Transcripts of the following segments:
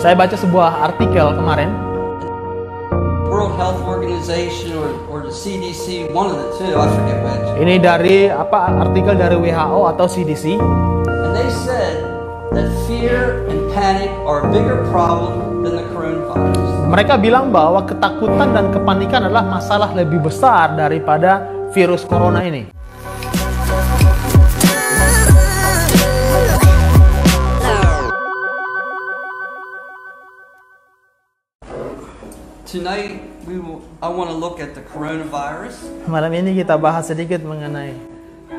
Saya baca sebuah artikel kemarin. World Health Organization or, or the CDC, one of the two, I forget which. Ini dari apa artikel dari WHO atau CDC. And they said that fear and panic are a bigger problem than the coronavirus. Mereka bilang bahwa ketakutan dan kepanikan adalah masalah lebih besar daripada virus corona ini. Tonight, we will, I want to look at the coronavirus Malam ini kita bahas sedikit mengenai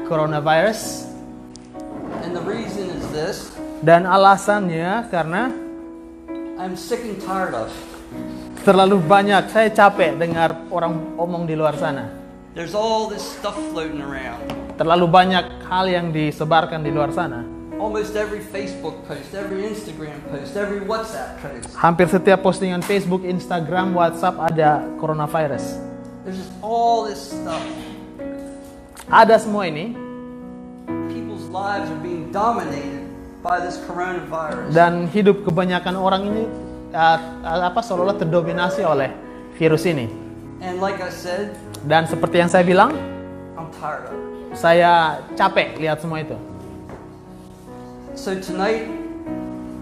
coronavirus and the reason is this dan alasannya karena I'm sick and tired of terlalu banyak saya capek dengar orang omong di luar sana. There's all this stuff floating around. Terlalu banyak hal yang disebarkan di luar sana. Almost every Facebook post, every Instagram post, every WhatsApp post. Hampir setiap postingan Facebook, Instagram, WhatsApp ada coronavirus. There's just all this stuff. Ada semua ini People's lives are being dominated by this coronavirus. dan hidup kebanyakan orang ini uh, apa seolah-olah terdominasi oleh virus ini. And like I said, Dan seperti yang saya bilang, I'm tired of it. saya capek lihat semua itu. So tonight,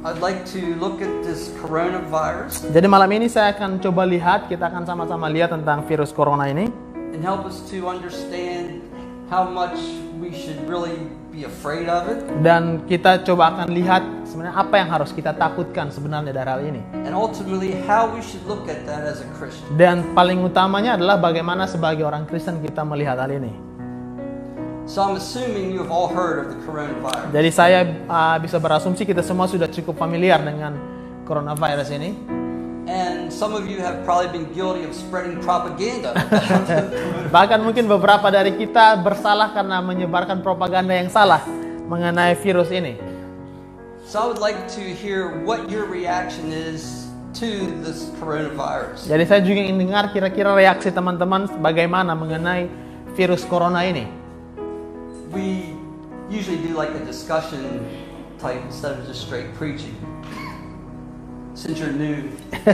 I'd like to look at this coronavirus Jadi malam ini saya akan coba lihat, kita akan sama-sama lihat tentang virus corona ini and help us to understand how much we should really be afraid of it dan kita coba akan lihat sebenarnya apa yang harus kita takutkan sebenarnya dari hal ini. and ultimately how we should look at that as a Christian. Dan paling utamanya adalah bagaimana sebagai orang Kristen kita melihat hal ini. So I'm assuming you have all heard of the coronavirus. Jadi saya uh, bisa berasumsi kita semua sudah cukup familiar dengan coronavirus ini. And some of you have probably been guilty of spreading propaganda. Bahkan mungkin beberapa dari kita bersalah karena menyebarkan propaganda yang salah mengenai virus ini. so I would like to hear what your reaction is to this coronavirus. Jadi saya juga ingin dengar kira-kira reaksi teman-teman bagaimana mengenai virus corona ini. We usually do like a discussion type instead of just straight preaching. Since you're new.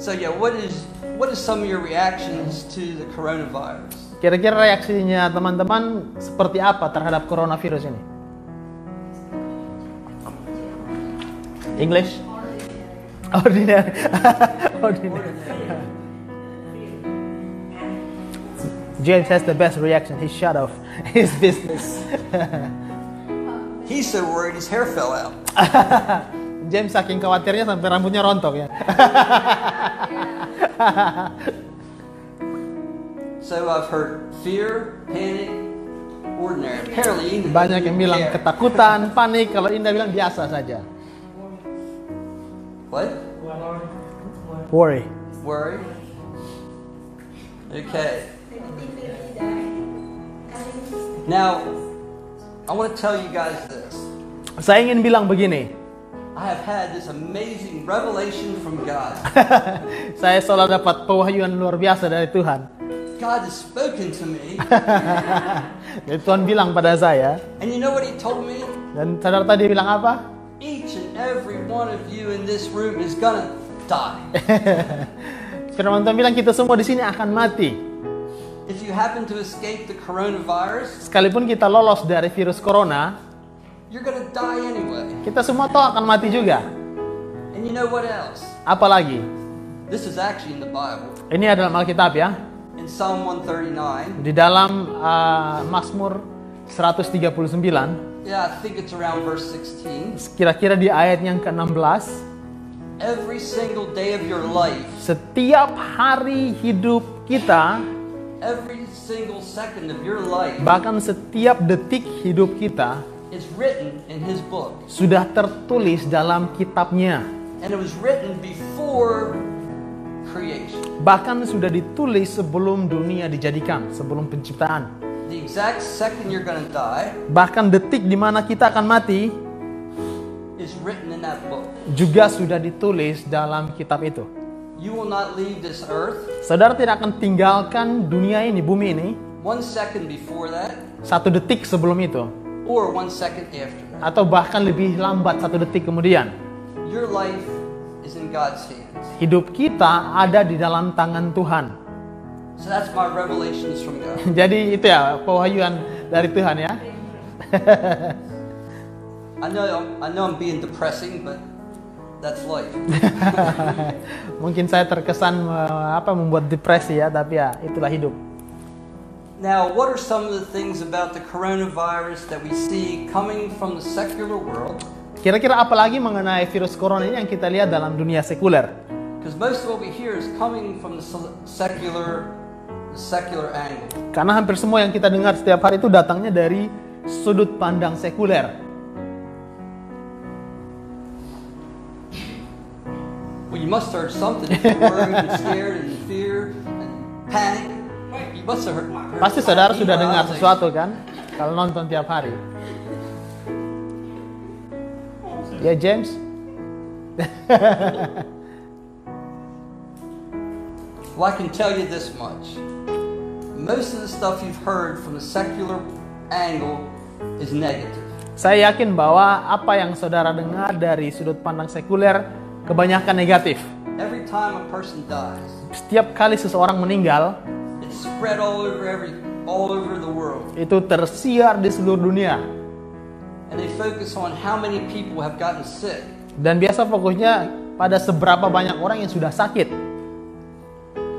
so yeah, what is what is some of your reactions to the coronavirus? Kira-kira reaksinya teman-teman seperti apa terhadap coronavirus ini? English? Ordinary. Ordinary. James has the best reaction. He shut off his business. He's so worried his hair fell out. James saking khawatirnya sampai rambutnya rontok ya. So I've heard fear, panic, ordinary. Apparently, Banyak yang bilang care. ketakutan, panik. Kalau Indah bilang biasa saja. What? Worry. Worry? Okay. Now, I want to tell you guys this. Saya ingin bilang begini. I have had this amazing revelation from God. Saya selalu dapat pewahyuan luar biasa dari Tuhan. God has spoken to me, Jadi Tuhan bilang pada saya, and you know what He told me? dan saudara tadi bilang apa? Each and every one of you in this room is gonna die. Firman Tuhan bilang kita semua di sini akan mati. If you happen to escape the coronavirus, Sekalipun kita lolos dari virus corona, you're gonna die anyway. kita semua tahu akan mati juga. And you know what else? Apalagi, This is actually in the Bible. ini adalah Alkitab ya. In Psalm 139, Di dalam uh, Mazmur 139, yeah, I think it's around verse 16. kira-kira di ayat yang ke-16, Every single day of your life, setiap hari hidup kita, every single second of your life bahkan setiap detik hidup kita is written in His book. sudah tertulis dalam kitabnya. And it was written before creation. Bahkan sudah ditulis sebelum dunia dijadikan, sebelum penciptaan. The exact second you're going to die Bahkan detik di mana kita akan mati is written in that book. juga sudah ditulis dalam kitab itu. You will not leave this earth Saudara tidak akan tinggalkan dunia ini, bumi ini, one second before that satu detik sebelum itu, or one second after that. atau bahkan lebih lambat satu detik kemudian. Your life is in God's hands. Hidup kita ada di dalam tangan Tuhan. So that's my revelations from God. Jadi itu ya pewahyuan dari Tuhan ya. I know I know I'm being depressing, but that's life. Mungkin saya terkesan apa membuat depresi ya, tapi ya itulah hidup. Now, what are some of the things about the coronavirus that we see coming from the secular world? Kira-kira apa lagi mengenai virus corona ini yang kita lihat dalam dunia sekuler? Because most of what we hear is coming from the secular, the secular angle. Karena hampir semua yang kita dengar setiap hari itu datangnya dari sudut pandang sekuler. Well, you must have heard something. If and scared and fear and panic, you must have heard. heard Pasti saudara sudah dengar sesuatu kan? Kalau nonton tiap hari. Ya James? Well, I can tell you this much. Most of the stuff you've heard from the secular angle is negative. Saya yakin bahwa apa yang saudara dengar dari sudut pandang sekuler kebanyakan negatif. Every time a person dies, Setiap kali seseorang meninggal, it's spread all over every all over the world. itu tersiar di seluruh dunia. And they focus on how many people have gotten sick. Dan biasa fokusnya pada seberapa banyak orang yang sudah sakit.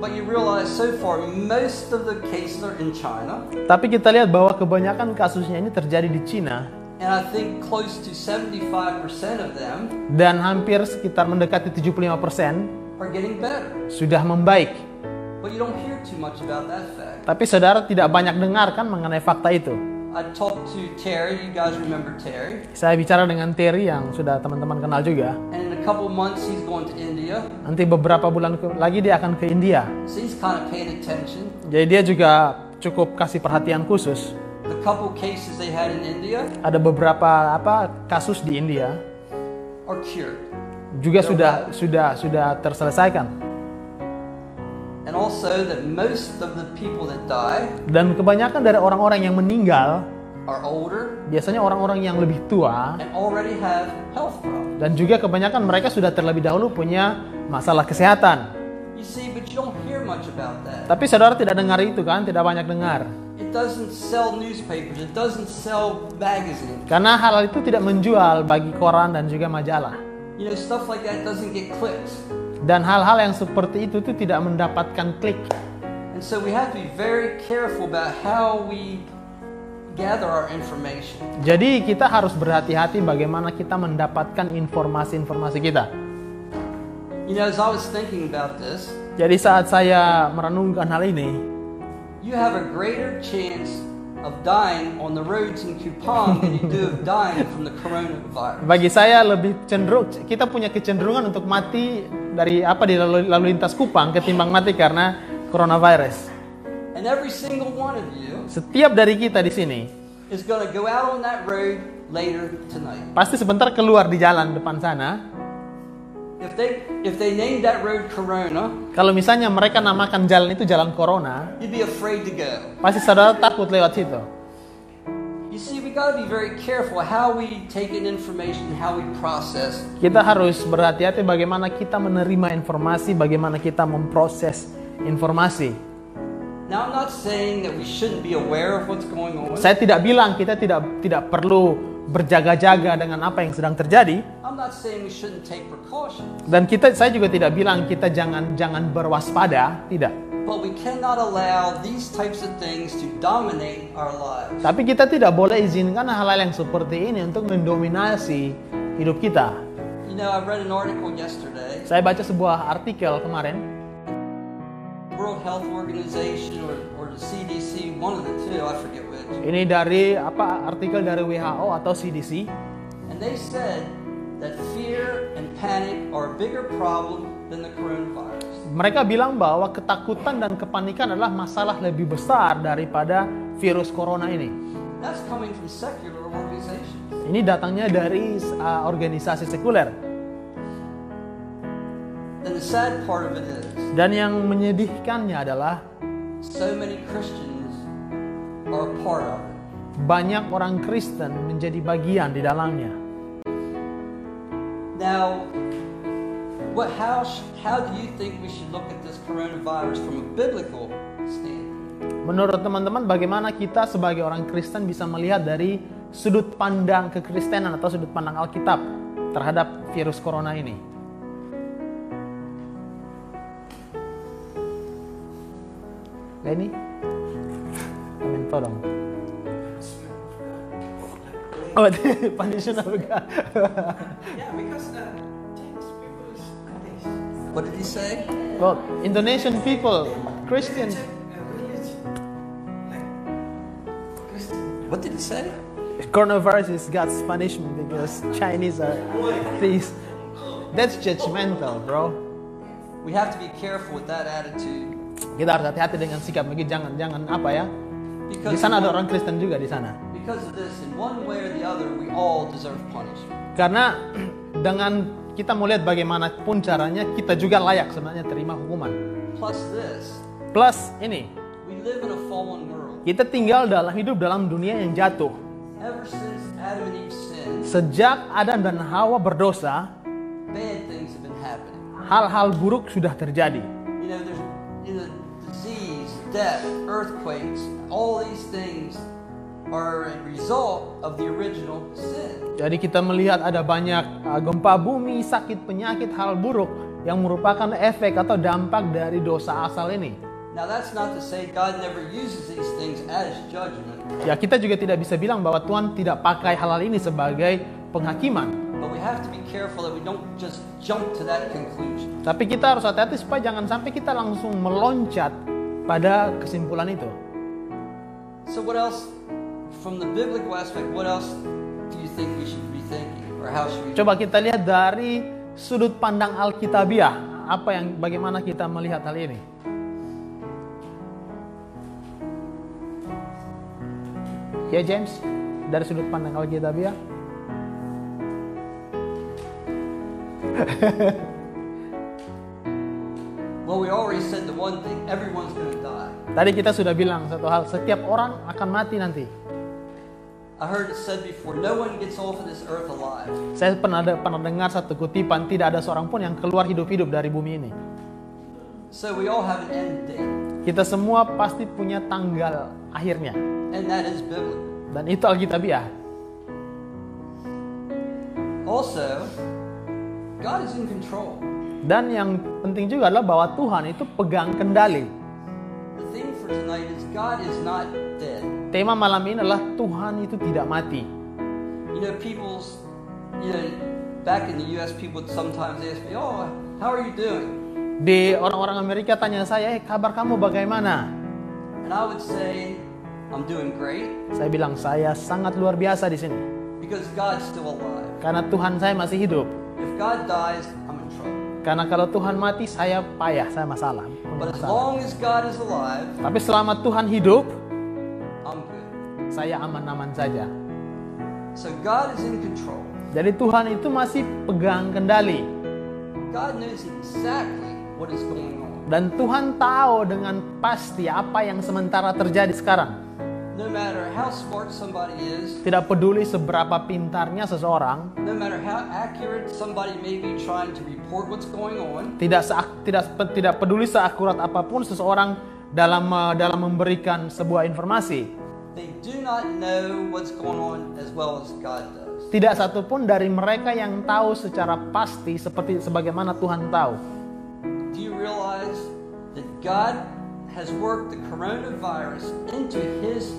But you realize so far most of the cases are in China. Tapi kita lihat bahwa kebanyakan kasusnya ini terjadi di Cina And I think close to 75% of them dan hampir sekitar mendekati 75% are getting better. sudah membaik. But you don't hear too much about that fact. Tapi saudara tidak banyak dengar kan mengenai fakta itu. I talked to Terry, you guys remember Terry, Saya bicara dengan Terry yang sudah teman-teman kenal juga. and in a couple months he's going to India. Nanti beberapa bulan lagi dia akan ke India. Jadi dia juga cukup kasih perhatian khusus. The couple cases they had in India Ada beberapa apa kasus di India are cured. juga sudah sudah sudah terselesaikan. And also that most of the people that die Dan kebanyakan dari orang-orang yang meninggal are older biasanya orang-orang yang lebih tua and already have health problems. dan juga kebanyakan mereka sudah terlebih dahulu punya masalah kesehatan. You see, but you don't hear much about that. Tapi saudara tidak dengar itu kan, tidak banyak dengar. It doesn't sell newspapers, it doesn't sell magazines. Karena hal itu tidak menjual bagi koran dan juga majalah. You know, stuff like that doesn't get clicks. Dan hal-hal yang seperti itu tuh tidak mendapatkan klik. And so we have to be very careful about how we gather our information. Jadi kita harus berhati-hati bagaimana kita mendapatkan informasi-informasi kita. You know, as I was thinking about this, Jadi saat saya merenungkan hal ini, you have a greater chance of dying on the roads in Kupang than you do of dying from the coronavirus. bagi saya lebih cenderung kita punya kecenderungan untuk mati dari apa di lalu, lalu lintas Kupang ketimbang mati karena coronavirus. And every single one of you Setiap dari kita di sini is going to go out on that road later tonight. pasti sebentar keluar di jalan depan sana. If they if they named that road Corona, Kalau misalnya mereka namakan jalan itu jalan Corona, you'd be afraid to go. pasti saudara takut lewat situ. You see, we got to be very careful how we take in information, how we process. Kita harus berhati-hati bagaimana kita menerima informasi, bagaimana kita memproses informasi. Now, I'm not saying that we shouldn't be aware of what's going on. Saya tidak bilang kita tidak tidak perlu berjaga-jaga dengan apa yang sedang terjadi dan kita saya juga tidak bilang kita jangan jangan berwaspada, tidak. Tapi kita tidak boleh izinkan hal-hal yang seperti ini untuk mendominasi hidup kita. You know, I read an article yesterday. Saya baca sebuah artikel kemarin World Health Organization or, or the CDC, one of the two, I forget. Ini dari apa artikel dari WHO atau CDC And they said that fear and panic are a bigger problem than the coronavirus. Mereka bilang bahwa ketakutan dan kepanikan adalah masalah lebih besar daripada virus corona ini. That's coming from secular organizations. Ini datangnya dari uh, organisasi sekuler. And the sad part of it is, Dan yang menyedihkannya adalah so many Christians are a part of it. banyak orang Kristen menjadi bagian di dalamnya. Now, what, how, how do you think we should look at this coronavirus from a biblical standpoint? Menurut teman-teman, bagaimana kita sebagai orang Kristen bisa melihat dari sudut pandang kekristenan atau sudut pandang Alkitab terhadap virus corona ini? Lenny? Minto dong. Oh, punishment of God. Yeah, because uh, Chinese people is English. What did he say? well, Indonesian people, Christian, Religion, religion, like Christian. What did he say? coronavirus is God's punishment because Chinese are thieves. That's judgmental, bro. We have to be careful with that attitude Kita harus hati-hati dengan sikap begitu. Jangan, jangan apa ya? Di sana ada orang Kristen juga di sana. Karena dengan kita mau lihat bagaimanapun caranya, kita juga layak sebenarnya terima hukuman. Plus this, Plus ini, we live in a fallen world. kita tinggal dalam hidup dalam dunia yang jatuh. Ever since Adam and Eve sinned, Sejak Adam dan Hawa berdosa, bad things have been happening. hal-hal buruk sudah terjadi. You know, there's you know, disease, death, earthquakes. All these things are a result of the original sin. Jadi kita melihat ada banyak uh, gempa bumi, sakit penyakit, hal buruk yang merupakan efek atau dampak dari dosa asal ini. Now, that's not to say God never uses these things as judgment, Ya kita juga tidak bisa bilang bahwa Tuhan tidak pakai hal-hal ini sebagai penghakiman. but we have to be careful that we don't just jump to that conclusion. Tapi kita harus hati-hati supaya jangan sampai kita langsung meloncat pada kesimpulan itu. So, what else, from the biblical aspect, what else do you think we should be thinking, or how should we? Coba kita lihat dari sudut pandang Alkitabiah, apa yang bagaimana kita melihat hal ini. Ya James, dari sudut pandang Alkitabiah. Well, we already said the one thing: everyone's going to die. Tadi kita sudah bilang satu hal, setiap orang akan mati nanti. I heard it said before: no one gets off of this earth alive. Saya pernah ada, pernah dengar satu kutipan, tidak ada seorang pun yang keluar hidup-hidup dari bumi ini. So we all have an end date, Kita semua pasti punya tanggal akhirnya. and that is biblical. Dan itu Alkitabiah. Also, God is in control. Dan yang penting juga adalah bahwa Tuhan itu pegang kendali. Tema malam ini adalah Tuhan itu tidak mati. You know, people's, you know, back in the U.S., people sometimes ask me, "Oh, how are you doing?" Di orang-orang Amerika tanya saya, eh kabar kamu bagaimana? And I would say, "I'm doing great Saya bilang, saya sangat luar biasa di sini. because God's still alive. Karena Tuhan saya masih hidup. If God dies. Karena kalau Tuhan mati, saya payah, saya masalah. punya But as masalah. long as God is alive, Tapi selama Tuhan hidup, I'm good. saya aman-aman saja. So God is in control. Jadi Tuhan itu masih pegang kendali. God knows exactly what is going on. Dan Tuhan tahu dengan pasti apa yang sementara terjadi sekarang. No matter how smart somebody is, Tidak peduli seberapa pintarnya seseorang, no matter how accurate somebody may be trying to report what's going on, tidak seak- tidak tidak peduli seakurat apa pun seseorang dalam eh, dalam memberikan sebuah informasi. they do not know what's going on as well as God does. Tidak satupun dari mereka yang tahu secara pasti seperti sebagaimana Tuhan tahu. Do you realize that God has worked the coronavirus into his?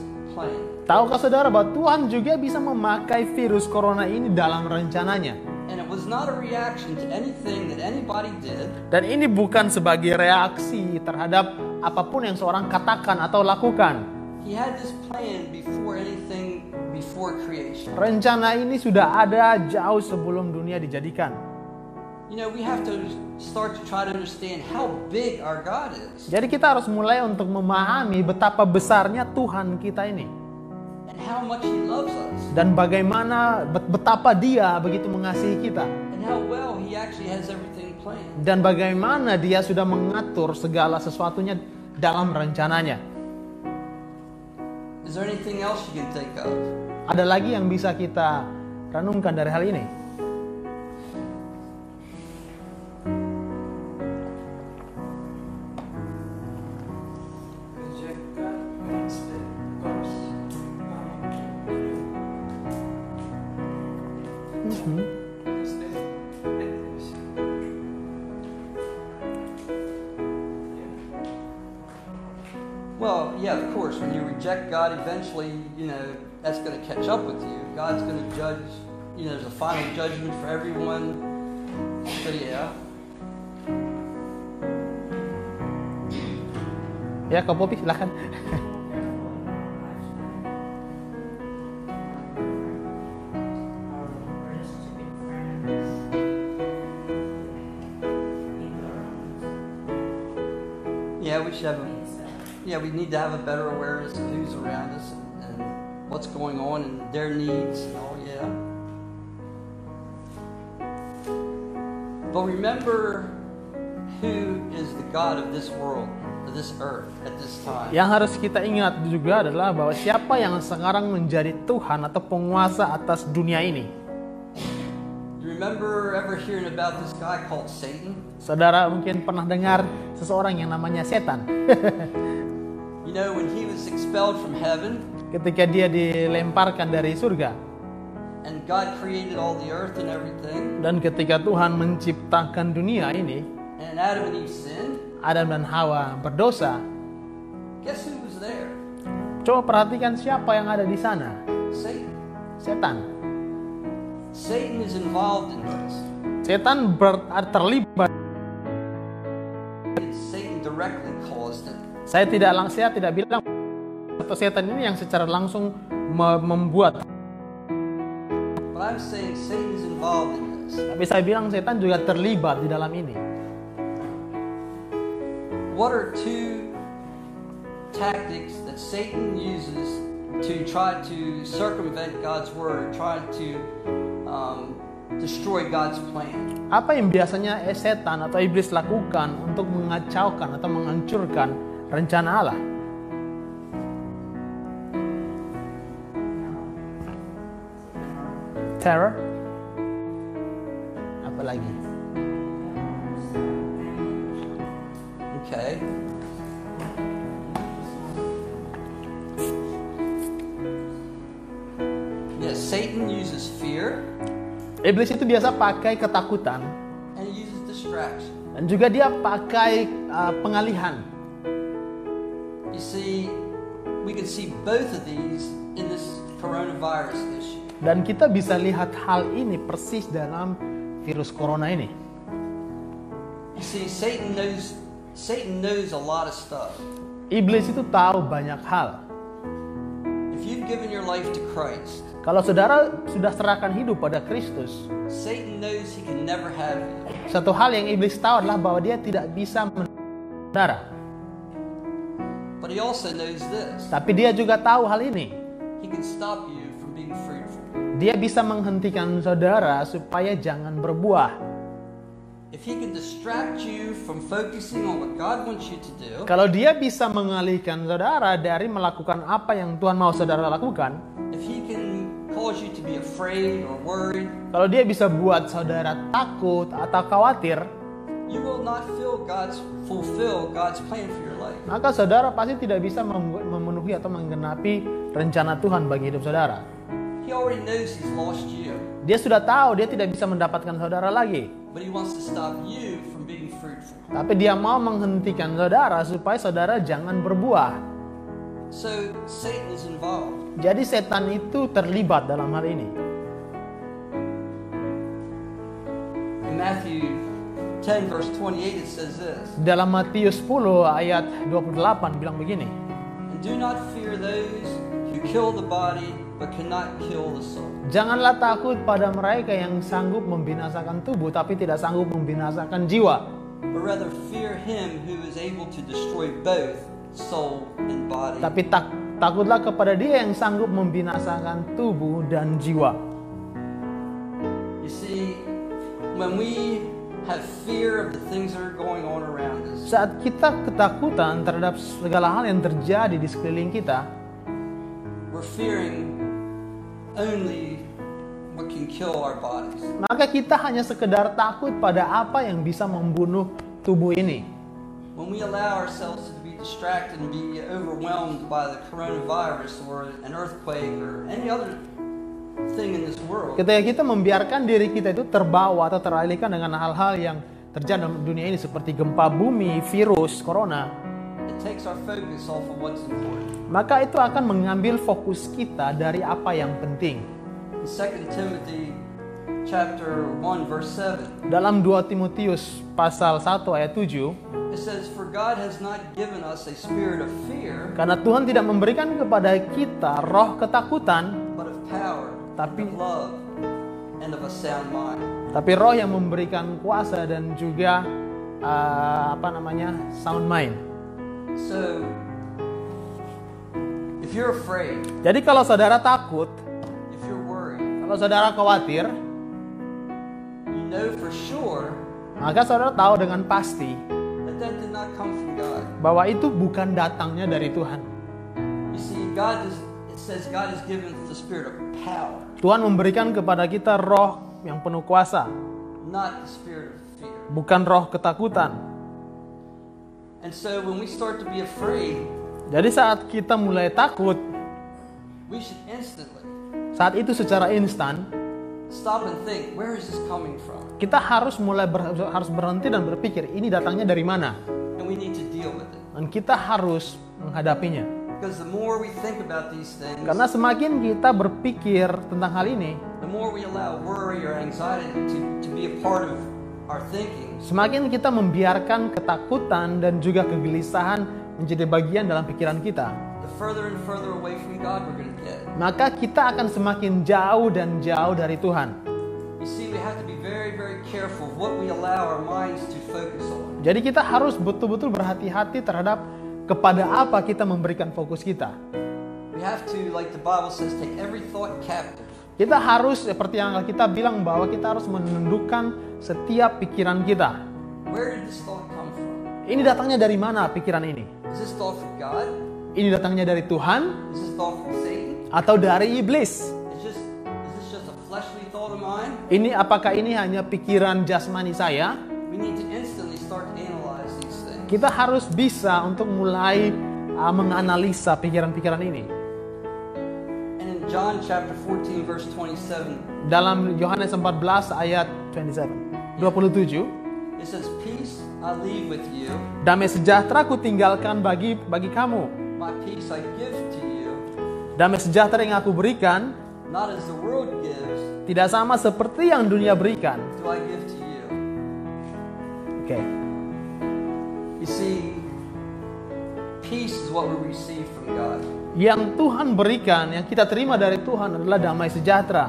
Tahukah saudara bahwa Tuhan juga bisa memakai virus corona ini dalam rencananya? And it was not a reaction to anything that anybody did. Dan ini bukan sebagai reaksi terhadap apa pun yang seorang katakan atau lakukan. He had this plan before anything, before creation. Rencana ini sudah ada jauh sebelum dunia dijadikan. You know, we have to start to try to understand how big our God is Jadi kita harus mulai untuk memahami betapa besarnya Tuhan kita ini. and how much He loves us Dan bagaimana, bet- betapa dia begitu mengasihi kita. and how well He actually has everything planned. Dan bagaimana dia sudah mengatur segala sesuatunya dalam rencananya. Is there anything else you can think of? Ada lagi yang bisa kita renungkan dari hal ini? Well, yeah, of course. When you reject God, eventually, you know, that's going to catch up with you. God's going to judge, you know, there's a final judgment for everyone. So, yeah. Ya, Kak Popi silahkan. Need to have a better awareness of who's around us and, and what's going on and their needs and all, yeah. But remember who is the God of this world, of this earth, at this time. Yang harus kita ingat juga adalah bahwa siapa yang sekarang menjadi Tuhan atau penguasa atas dunia ini. You remember ever hearing about this guy called Satan? Saudara mungkin pernah dengar seseorang yang namanya setan. Know, when he was expelled from heaven Ketika dia dilemparkan dari surga and God created all the earth and everything, dan ketika Tuhan menciptakan dunia ini, and Adam and Eve sinned, Adam dan Hawa berdosa. guess who was there? Coba perhatikan siapa yang ada di sana. Satan. Setan. Satan is involved in this. Setan ber- terlibat. Satan directly. Saya tidak lang saya tidak bilang atau setan ini yang secara langsung me- membuat. Tapi saya bilang setan juga terlibat di dalam ini. What are two tactics that Satan uses to try to circumvent God's word, try to um, destroy God's plan? Apa yang biasanya eh, setan atau iblis lakukan untuk mengacaukan atau menghancurkan rencana Allah? Terror? Apa lagi? Okay. Yes, Satan uses fear Iblis itu biasa pakai ketakutan and he uses distraction. dan juga dia pakai uh, pengalihan. You see, we can see both of these in this coronavirus issue. Dan kita bisa lihat hal ini persis dalam virus corona ini. You see, Satan knows Satan knows a lot of stuff. Iblis itu tahu banyak hal. If you've given your life to Christ, Kalau saudara sudah serahkan hidup pada Kristus, Satan knows he can never have you. satu hal yang iblis tahu adalah bahwa dia tidak bisa saudara. But he also knows this. Tapi dia juga tahu hal ini. He can stop you from being fruitful. Dia bisa menghentikan saudara supaya jangan berbuah. If he can distract you from focusing on what God wants you to do, Kalau dia bisa mengalihkan saudara dari melakukan apa yang Tuhan mau saudara lakukan, if he can cause you to be afraid or worried, kalau dia bisa buat saudara takut atau khawatir, you will not feel God's fulfill God's plan for your life. maka saudara pasti tidak bisa mem- memenuhi atau menggenapi rencana Tuhan bagi hidup saudara. He already knows he's lost you, Dia sudah tahu dia tidak bisa mendapatkan saudara lagi. but he wants to stop you from being fruitful. Tapi dia mau menghentikan saudara supaya saudara jangan berbuah. So Satan is involved. Jadi setan itu terlibat dalam hal ini. In Matthew 10, verse 28, it says this Dalam Matius 10 ayat 28 bilang begini. And do not fear those who kill the body, but cannot kill the soul. Janganlah takut pada mereka yang sanggup membinasakan tubuh tapi tidak sanggup membinasakan jiwa. But rather fear him who is able to destroy both soul and body. Tapi tak, takutlah kepada dia yang sanggup membinasakan tubuh dan jiwa. You see, when we have fear of the things that are going on around us, Saat kita ketakutan terhadap segala hal yang terjadi di sekeliling kita, we're fearing only what can kill our bodies. Maka kita hanya sekedar takut pada apa yang bisa membunuh tubuh ini. When we allow ourselves to be distracted and be overwhelmed by the coronavirus or an earthquake or any other Ketika kita membiarkan diri kita itu terbawa atau teralihkan dengan hal-hal yang terjadi dalam dunia ini seperti gempa bumi, virus, corona, maka itu akan mengambil fokus kita dari apa yang penting. In 2 Timothy chapter 1 verse 7, Dalam 2 Timotius pasal 1 ayat 7, it says, For God has not given us a spirit of fear, karena Tuhan tidak memberikan kepada kita roh ketakutan, but of power, Tapi- and of love, and of a sound mind. tapi roh yang memberikan kuasa dan juga uh, apa namanya sound mind. So, if you're afraid, Jadi kalau saudara takut, if you're worried, kalau saudara khawatir, you know for sure maka saudara tahu dengan pasti that that did not come from God. bahwa itu bukan datangnya dari Tuhan. You see, God is, it says God has given the spirit of power, Tuhan memberikan kepada kita roh yang penuh kuasa, bukan roh ketakutan. Jadi saat kita mulai takut, saat itu secara instan kita harus mulai ber- harus berhenti dan berpikir ini datangnya dari mana? Dan kita harus menghadapinya. Karena semakin kita berpikir tentang hal ini, the more we allow worry or anxiety to, to be a part of our thinking, semakin kita membiarkan ketakutan dan juga kegelisahan menjadi bagian dalam pikiran kita, the further and further away from God we're going to get. maka kita akan semakin jauh dan jauh dari Tuhan. You see, we have to be very, very careful of what we allow our minds to focus on. Jadi kita harus betul-betul berhati-hati terhadap kepada apa kita memberikan fokus kita. We have to, like the Bible says, take every thought captive. Kita harus seperti yang kita bilang bahwa kita harus menundukkan setiap pikiran kita. Where did this thought come from? Ini datangnya dari mana pikiran ini? Is this thought from God? Ini datangnya dari Tuhan Is this thought from Satan? atau dari iblis? Is just is this just a fleshly thought of mine? Ini apakah ini hanya pikiran jasmani saya? We need to Kita harus bisa untuk mulai uh, menganalisa pikiran-pikiran ini. And in John chapter 14, verse 27, Dalam Yohanes 14 ayat 27, 27, it says, Peace I leave with you, damai sejahtera ku tinggalkan bagi bagi kamu. my peace I give to you, Damai sejahtera yang aku berikan not as the world gives, tidak sama seperti yang dunia berikan. do I give to you. You see, peace is what we receive from God. Yang Tuhan berikan, yang kita terima dari Tuhan adalah damai sejahtera.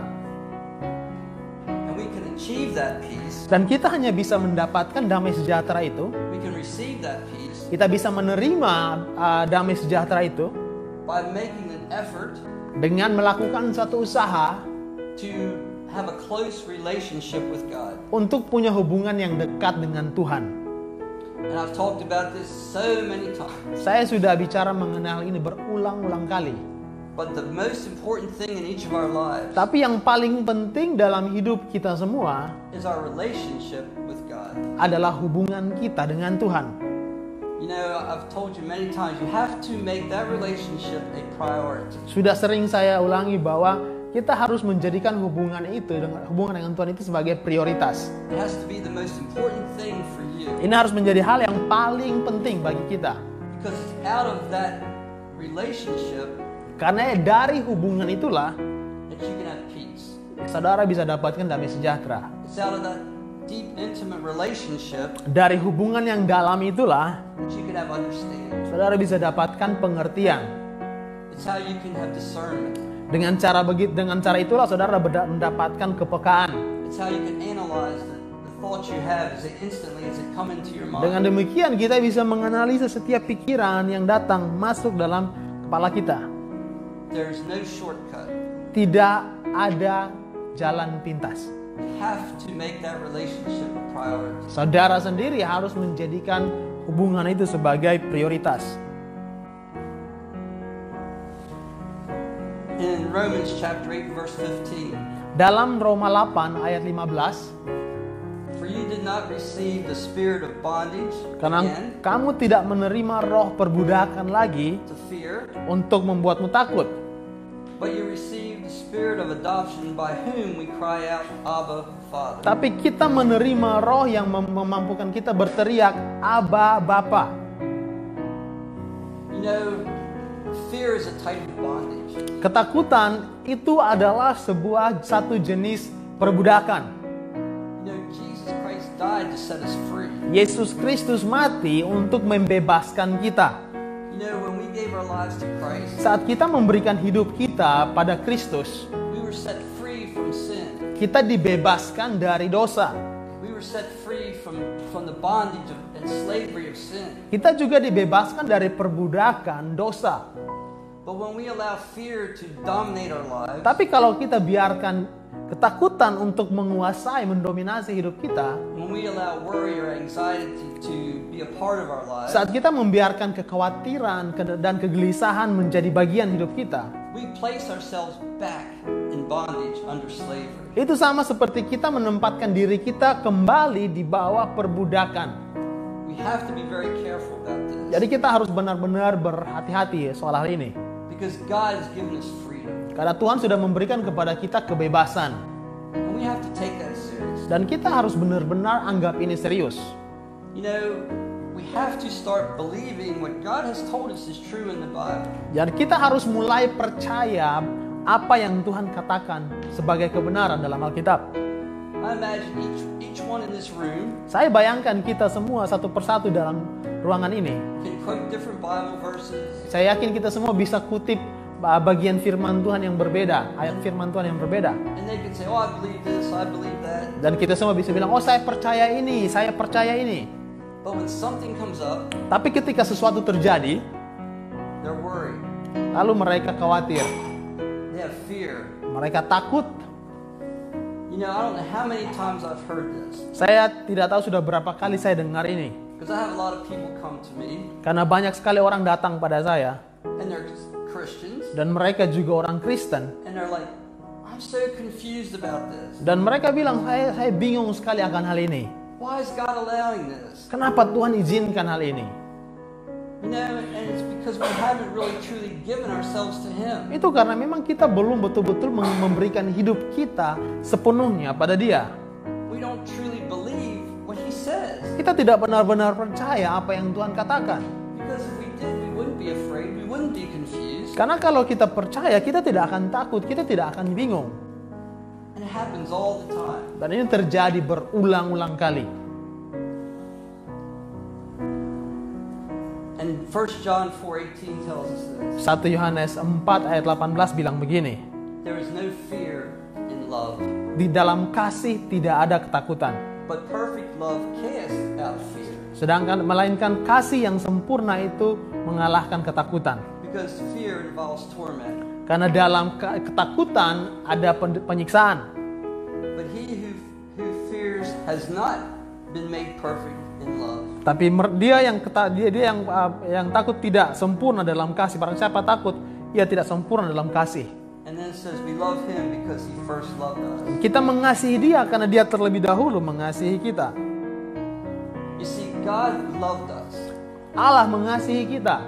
And we can achieve that peace, Dan kita hanya bisa mendapatkan damai sejahtera itu, we can receive that peace kita bisa menerima uh, damai sejahtera itu by making an effort dengan melakukan suatu usaha to have a close relationship with God. untuk punya hubungan yang dekat dengan Tuhan. Saya sudah bicara mengenal ini berulang-ulang kali. But the most important thing in each of our lives Tapi yang paling penting dalam hidup kita semua is our relationship with God. adalah hubungan kita dengan Tuhan. You know, I've told you many times, you have to make that relationship a priority. Sudah sering saya ulangi bahwa kita harus menjadikan hubungan itu dengan hubungan dengan Tuhan itu sebagai prioritas. Ini harus menjadi hal yang paling penting bagi kita. Karena dari hubungan itulah saudara bisa dapatkan damai sejahtera. It's out of that deep, intimate relationship Dari hubungan yang dalam itulah saudara bisa dapatkan pengertian. It's how you can have discernment. Dengan cara begitu dengan cara itulah saudara mendapatkan kepekaan. Dengan demikian kita bisa menganalisa setiap pikiran yang datang masuk dalam kepala kita. No. Tidak ada jalan pintas. Saudara sendiri harus menjadikan hubungan itu sebagai prioritas. Romans chapter 8 verse 15, Dalam Roma 8 ayat 15, for you did not receive the spirit of bondage karena again kamu tidak menerima roh perbudakan lagi to fear, untuk membuatmu takut, but you received the spirit of adoption by whom we cry out, Abba, Father. tapi kita menerima roh yang mem- memampukan kita berteriak, Aba, Bapa. You know, fear is a type of bondage. Ketakutan itu adalah sebuah satu jenis perbudakan. Yesus Kristus mati untuk membebaskan kita. Saat kita memberikan hidup kita pada Kristus, kita dibebaskan dari dosa. Kita juga dibebaskan dari perbudakan dosa. But when we allow fear to dominate our lives, Tapi kalau kita biarkan ketakutan untuk menguasai, mendominasi hidup kita, when we allow worry or anxiety to be a part of our lives, saat kita membiarkan kekhawatiran ke- dan kegelisahan menjadi bagian hidup kita, we place ourselves back in bondage under slavery. itu sama seperti kita menempatkan diri kita kembali di bawah perbudakan. We have to be very careful about this Jadi kita harus benar-benar berhati-hati soal hal ini. Because God has given us freedom. Karena Tuhan sudah memberikan kepada kita kebebasan. And we have to take that serious. Dan kita harus benar-benar anggap ini serius. You know, we have to start believing what God has told us is true in the Bible. Dan kita harus mulai percaya apa yang Tuhan katakan sebagai kebenaran dalam Alkitab. I imagine each, each one in this room Saya bayangkan kita semua satu persatu dalam ruangan ini. Saya yakin kita semua bisa kutip bagian firman Tuhan yang berbeda, ayat firman Tuhan yang berbeda. say, Oh, this. Dan kita semua bisa bilang, oh saya percaya ini, saya percaya ini. Up, Tapi ketika sesuatu terjadi, lalu mereka khawatir, mereka takut. You know, I don't know how many times I've heard this Saya tidak tahu sudah berapa kali saya dengar ini. Karena banyak sekali orang datang pada saya dan mereka juga orang Kristen and they're like, I'm so confused about this. dan mereka bilang saya saya bingung sekali akan hal ini. Why is God allowing this? Kenapa Tuhan izinkan hal ini? Itu karena memang kita belum betul-betul mem- memberikan hidup kita sepenuhnya pada Dia. We don't truly Kita tidak benar-benar percaya apa yang Tuhan katakan. Karena kalau kita percaya, kita tidak akan takut, kita tidak akan bingung. Dan ini terjadi berulang-ulang kali. And 1 John 4:18 tells us this. 1 Yohanes 4 ayat 18 bilang begini. There is no fear in love, Di dalam kasih tidak ada ketakutan. But perfect love casts out fear. Sedangkan melainkan kasih yang sempurna itu mengalahkan ketakutan. Because fear involves torment. Karena dalam ke- ketakutan ada pen- penyiksaan. But he who, who fears has not been made perfect in love. Tapi dia yang keta- dia dia yang uh, yang takut tidak sempurna dalam kasih. Barang siapa takut, ia tidak sempurna dalam kasih. And then it says we love him because he first loved us. Kita mengasihi dia karena dia terlebih dahulu mengasihi kita. You see, God loved us. Allah mengasihi kita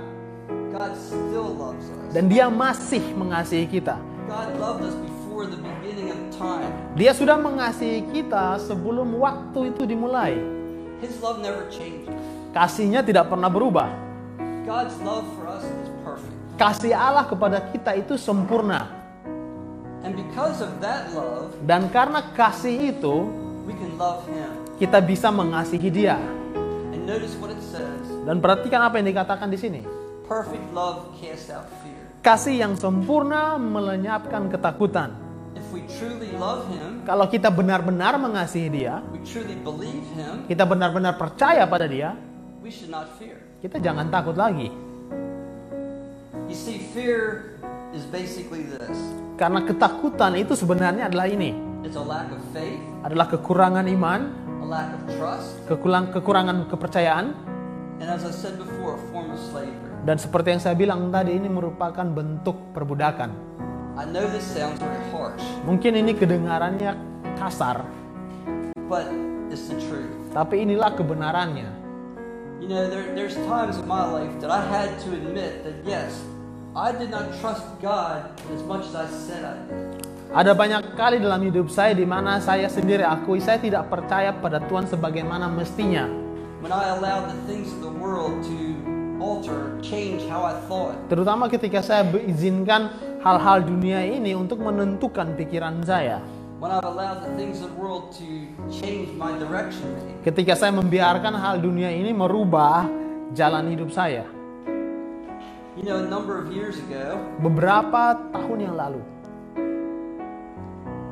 God still loves us. dan dia masih mengasihi kita. God loved us before the beginning of time. Dia sudah mengasihi kita sebelum waktu itu dimulai. His love never changes. Kasihnya tidak pernah berubah. God's love for us is perfect. Kasih Allah kepada kita itu sempurna. And because of that love, Dan karena kasih itu, we can love him. kita bisa mengasihi dia. And notice what it says. Dan perhatikan apa yang dikatakan di sini. Perfect love casts out fear. Kasih yang sempurna melenyapkan ketakutan. If we truly love him, Kalau kita benar-benar mengasihi dia, we truly believe him, kita benar-benar percaya pada dia, we should not fear. kita jangan takut lagi. You see, fear is basically this Karena ketakutan itu sebenarnya adalah ini. it's a lack of faith, Adalah kekurangan iman, a lack of trust, kekurang, kekurangan kepercayaan, and as I said before, a form of slavery. dan seperti yang saya bilang tadi ini merupakan bentuk perbudakan. I know this sounds very harsh, Mungkin ini kedengarannya kasar, but it's the truth. tapi inilah kebenarannya. You know, there, there's times in my life that I had to admit that yes, I did not trust God as much as I said I did. Ada banyak kali dalam hidup saya di mana saya sendiri akui saya tidak percaya pada Tuhan sebagaimana mestinya. When I allowed the things of the world to alter, change how I thought. Terutama ketika saya mengizinkan hal-hal dunia ini untuk menentukan pikiran saya. When I've allowed the things of the world to change my direction. Ketika saya membiarkan hal dunia ini merubah jalan hidup saya. You know, a number of years ago, Beberapa tahun yang lalu,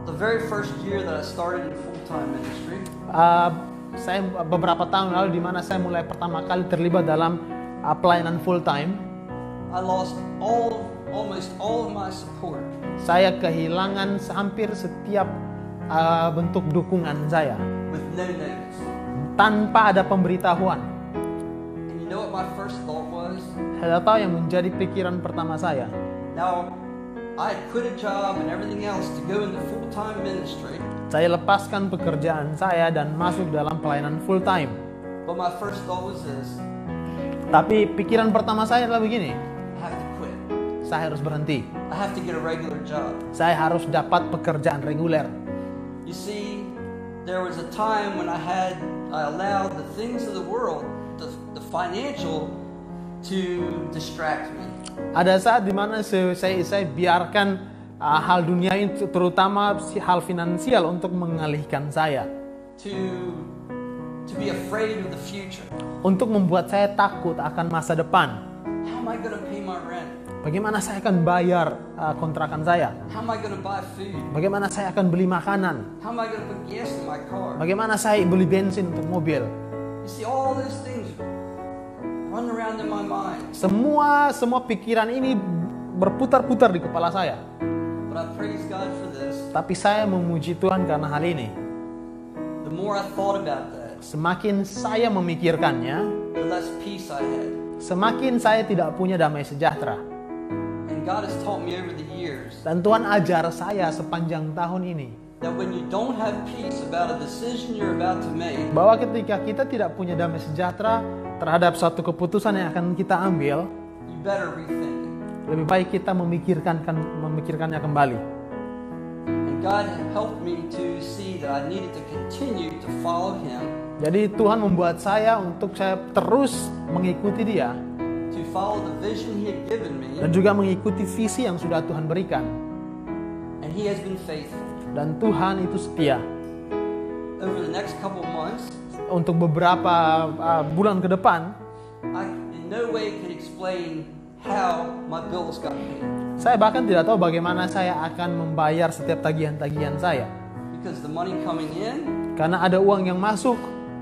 the very first year that I started in full-time ministry, uh, saya beberapa tahun lalu di mana saya mulai pertama kali terlibat dalam uh, pelayanan full time, I lost all, almost all of my support. saya kehilangan hampir setiap uh, bentuk dukungan saya with no notice. tanpa ada pemberitahuan. And you know what my first thought tahu yang menjadi pikiran pertama saya. Now, I quit a job and everything else to go into full-time ministry, Saya lepaskan pekerjaan saya dan masuk dalam pelayanan full time. but my first thought was this, Tapi pikiran pertama saya adalah begini, I have to quit. saya harus berhenti. I have to get a regular job. Saya harus dapat pekerjaan reguler. You see, there was a time when I had, I allowed the things of the world, the, the financial, to distract me. Ada saat di mana saya, saya biarkan uh, hal dunia ini, terutama hal finansial untuk mengalihkan saya. To, to be afraid of the future. Untuk membuat saya takut akan masa depan. How am I going to pay my rent? Bagaimana saya akan bayar uh, kontrakan saya? How am I going to buy food? Bagaimana saya akan beli makanan? How am I going to put gas in my car? Bagaimana saya beli bensin untuk mobil? You see, all those things run around in my mind. Semua semua pikiran ini berputar-putar di kepala saya. But I praise God for this. Tapi saya memuji Tuhan karena hal ini. The more I thought about that, Semakin saya memikirkannya, the less peace I had. semakin saya tidak punya damai sejahtera. And God has taught me over the years Dan Tuhan ajar saya sepanjang tahun ini bahwa ketika kita tidak punya damai sejahtera terhadap suatu keputusan yang akan kita ambil, lebih baik kita memikirkan kan, memikirkannya kembali. Jadi Tuhan membuat saya untuk saya terus mengikuti Dia to follow the vision He had given me, dan juga mengikuti visi yang sudah Tuhan berikan. and He has been faithful. Dan Tuhan itu setia. Over the next couple months, Untuk beberapa uh, bulan ke depan, I in no way could explain how my bills got paid saya bahkan tidak tahu bagaimana saya akan membayar setiap tagihan-tagihan saya. because the money coming in Karena ada uang yang masuk,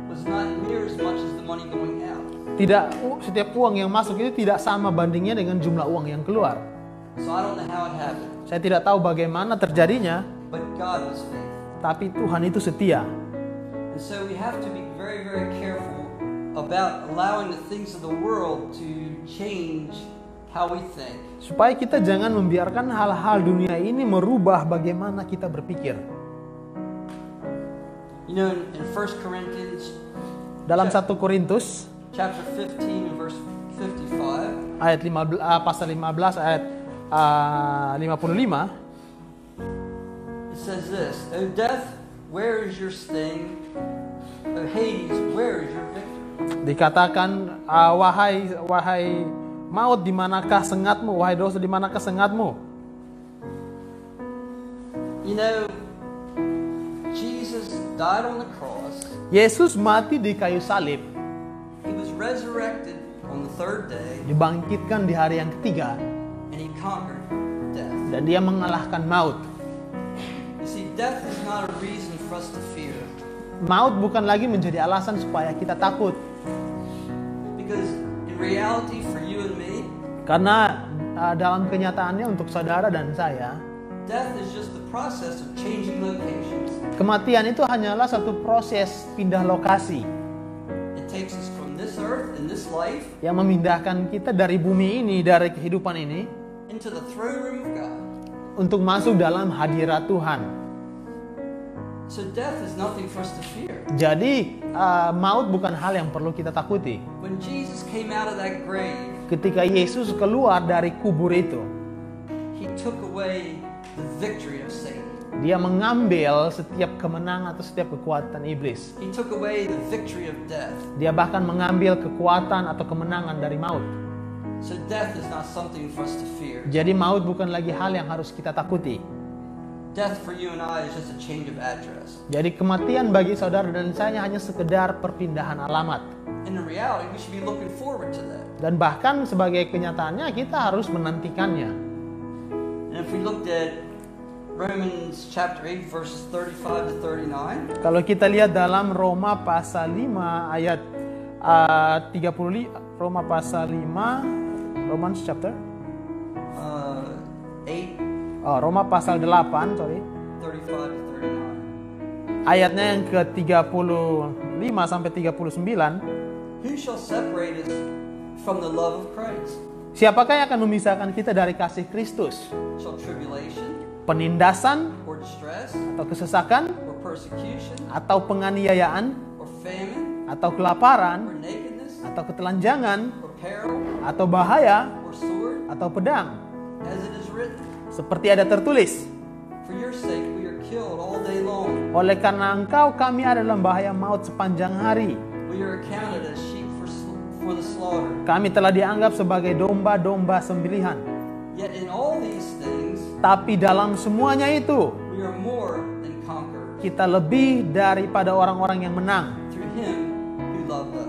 was not near as much as the money going out. tidak setiap uang yang masuk itu tidak sama bandingnya dengan jumlah uang yang keluar. So I don't know how it happened, Saya tidak tahu bagaimana terjadinya, but God was faithful. tapi Tuhan itu setia. And so we have to be very, very careful about allowing the things of the world to change how we think. Supaya kita jangan membiarkan hal-hal dunia ini merubah bagaimana kita berpikir. You know, in, in 1 Corinthians Dalam 1 Korintus chapter 15 and verse 55, ayat 15 ah, pasal 15 ayat ah, 55 it says this, O death, where is your sting? O Hades, where is your victory? dikatakan ah, wahai wahai maut di manakah sengatmu wahai dosa di manakah sengatmu You know, Jesus died on the cross. Yesus mati di kayu salib He was resurrected on the third day, dibangkitkan di hari yang ketiga and he conquered death. dan dia mengalahkan maut You see, death is not a reason for us to maut bukan lagi menjadi alasan supaya kita takut because in reality, for you and me, karena ah, dalam kenyataannya untuk saudara dan saya death is just the process of changing locations. kematian itu hanyalah satu proses pindah lokasi It takes us from this earth and this life yang memindahkan kita dari bumi ini dari kehidupan ini into the throne room of God. untuk masuk dalam hadirat Tuhan. So death is nothing for us to fear. Jadi uh, maut bukan hal yang perlu kita takuti. When Jesus came out of that grave, Ketika Yesus keluar dari kubur itu, he took away the victory of Satan. dia mengambil setiap kemenangan atau setiap kekuatan iblis. He took away the victory of death. Dia bahkan mengambil kekuatan atau kemenangan dari maut. So death is not something for us to fear. Jadi maut bukan lagi hal yang harus kita takuti. Death for you and I is just a change of address. Jadi kematian bagi saudara dan saya hanya sekedar perpindahan alamat. In reality, we should be looking forward to that. Dan bahkan sebagai kenyataannya kita harus menantikannya. And if we looked at Romans chapter 8, verses 35 to 39, Kalau kita lihat dalam Roma pasal 5 ayat uh, 30 Roma pasal 5 Romans chapter uh, 8, oh, Roma pasal 8 sorry. 35 to 39. ayatnya yang ke 35 sampai 39 Who shall separate us from the love of Christ? Siapakah yang akan memisahkan kita dari kasih Kristus? Penindasan? atau kesesakan? Atau penganiayaan? Or famine, atau or kelaparan nakedness, atau ketelanjangan? Atau bahaya? Or sword? atau pedang? Seperti ada tertulis, oleh karena engkau kami ada dalam bahaya maut sepanjang hari. Kami telah dianggap sebagai domba-domba sembelihan. Tapi dalam semuanya itu, kita lebih daripada orang-orang yang menang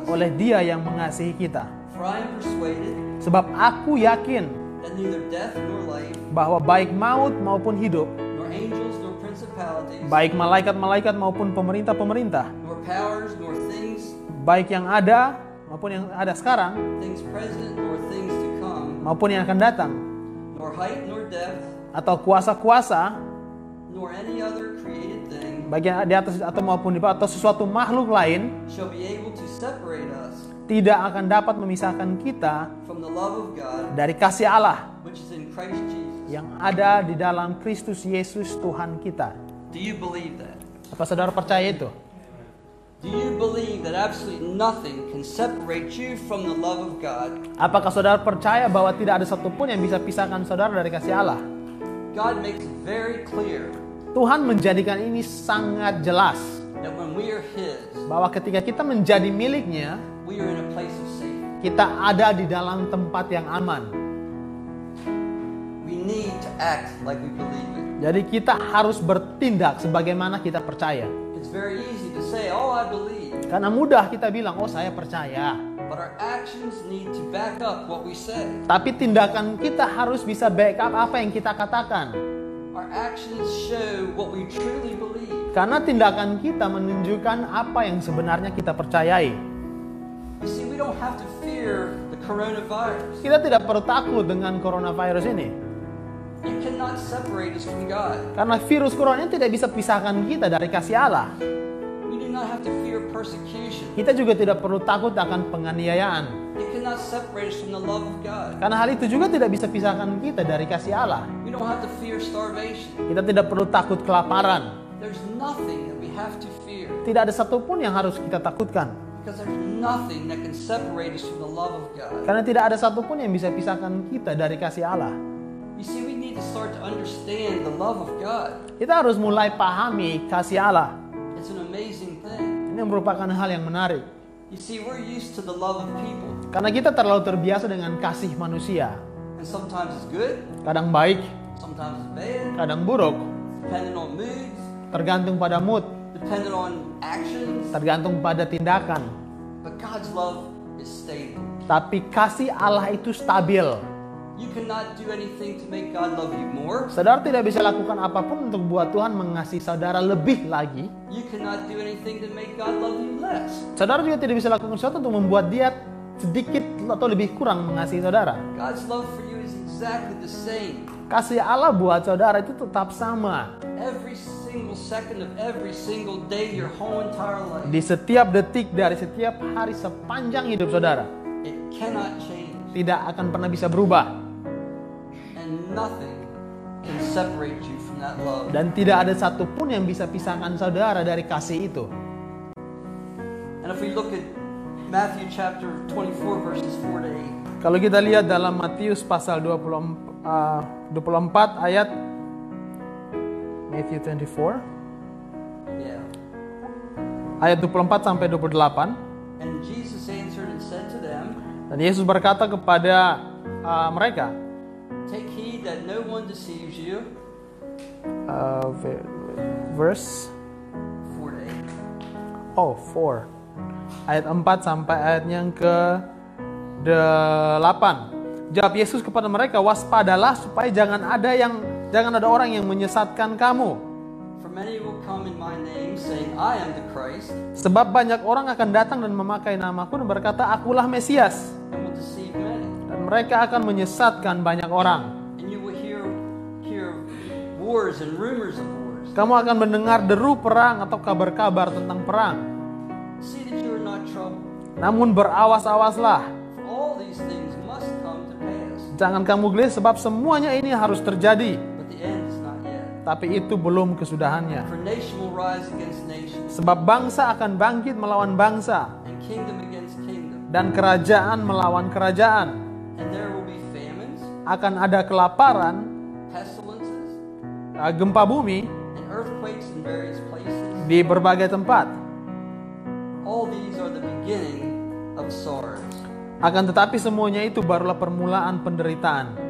oleh dia yang mengasihi kita. Sebab aku yakin bahwa baik maut maupun hidup, baik malaikat-malaikat maupun pemerintah-pemerintah, baik yang ada maupun yang ada sekarang, maupun yang akan datang, atau kuasa-kuasa, yang di atas atau maupun di bawah, atau sesuatu makhluk lain, tidak akan dapat memisahkan kita dari kasih Allah yang ada di dalam Kristus Yesus Tuhan kita. Apa saudara percaya itu? Apakah saudara percaya bahwa tidak ada satupun yang bisa pisahkan saudara dari kasih Allah? God makes it very clear Tuhan menjadikan ini sangat jelas that when we are His, bahwa ketika kita menjadi miliknya, we are in a place of safety. kita ada di dalam tempat yang aman. We need to act like we believe it. Jadi kita harus bertindak sebagaimana kita percaya. It's very easy to say, Oh, I believe. Karena mudah kita bilang, oh saya percaya. But our actions need to back up what we say. Tapi tindakan kita harus bisa backup apa yang kita katakan. Our actions show what we truly believe. Karena tindakan kita menunjukkan apa yang sebenarnya kita percayai. You see, we don't have to fear the coronavirus. Kita tidak perlu takut dengan coronavirus ini. It cannot separate us from God. Karena virus corona ini tidak bisa pisahkan kita dari kasih Allah. We do not have to fear persecution. Kita juga tidak perlu takut akan penganiayaan. It cannot separate us from the love of God. Karena hal itu juga tidak bisa pisahkan kita dari kasih Allah. We don't have to fear starvation. Kita tidak perlu takut kelaparan. There's nothing that we have to fear Tidak ada satupun yang harus kita takutkan. because there's nothing that can separate us from the love of God. Karena tidak ada satupun yang bisa pisahkan kita dari kasih Allah. You see, we need to start to understand the love of God. Kita harus mulai pahami kasih Allah. It's an amazing thing. Ini merupakan hal yang menarik. You see, we're used to the love of people, Karena kita terlalu terbiasa dengan kasih manusia. and sometimes it's good, Kadang baik, sometimes it's bad, kadang buruk. depending on moods, Tergantung pada mood, depending on actions. tergantung pada tindakan. But God's love is stable. Tapi kasih Allah itu stabil. You cannot do anything to make God love you more. Saudara tidak bisa lakukan apa pun untuk buat Tuhan mengasihi saudara lebih lagi. You cannot do anything to make God love you less. Saudara juga tidak bisa lakukan sesuatu untuk membuat dia sedikit atau lebih kurang mengasihi saudara. God's love for you is exactly the same. Kasih Allah buat saudara itu tetap sama. Every single second of every single day, your whole entire life. Di setiap detik dari setiap hari sepanjang hidup saudara. It cannot change. Tidak akan pernah bisa berubah. And nothing can separate you from that love. Dan tidak ada satupun yang bisa pisahkan saudara dari kasih itu. And if we look at Matthew chapter 24, verses 4 to 8, Kalau kita lihat dalam Matius pasal 24, uh, 24 ayat Matthew 24 yeah. ayat 24 sampai 28 And Jesus answered and said to them, dan Yesus berkata kepada uh, mereka Take heed that no one deceives you. uh, ve- verse 4 to 8. oh 4 ayat 4 sampai ayat yang ke 8 jawab Yesus kepada mereka waspadalah supaya jangan ada yang jangan ada orang yang menyesatkan kamu. Sebab banyak orang akan datang dan memakai namaku dan berkata akulah Mesias. Dan mereka akan menyesatkan banyak orang. Kamu akan mendengar deru perang atau kabar-kabar tentang perang. Namun berawas-awaslah. Jangan kamu gelis sebab semuanya ini harus terjadi tapi itu belum kesudahannya. Sebab bangsa akan bangkit melawan bangsa. Dan kerajaan melawan kerajaan. Akan ada kelaparan eh, gempa bumi di berbagai tempat. Akan tetapi semuanya itu barulah permulaan penderitaan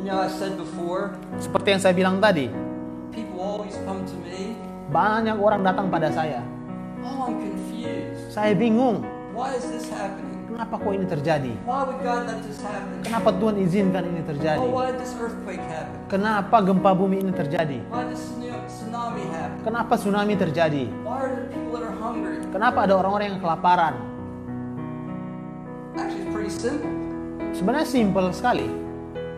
You know, I said before, seperti yang saya bilang tadi people always come to me, banyak orang datang pada saya oh, I'm confused. saya bingung Why is this happening? kenapa kok ini terjadi Why would God let this happen? kenapa Tuhan izinkan ini terjadi Oh, why did this earthquake happen? kenapa gempa bumi ini terjadi Why did this tsunami- tsunami happen? kenapa tsunami terjadi Why are there people that are hungry? kenapa ada orang-orang yang kelaparan Actually, it's pretty simple. sebenarnya simpel sekali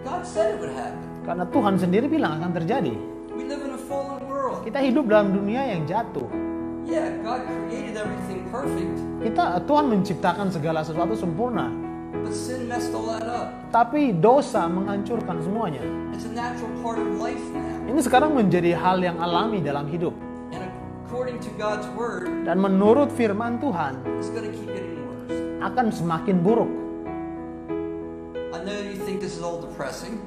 God said it would happen. karena Tuhan sendiri bilang akan terjadi We live in a fallen world. kita hidup dalam dunia yang jatuh Yeah, God created everything perfect, kita Tuhan menciptakan segala sesuatu sempurna but sin messed all that up. tapi dosa menghancurkan semuanya It's a natural part of life now. ini sekarang menjadi hal yang alami dalam hidup And according to God's word, dan menurut firman Tuhan it's going to keep getting worse. akan semakin buruk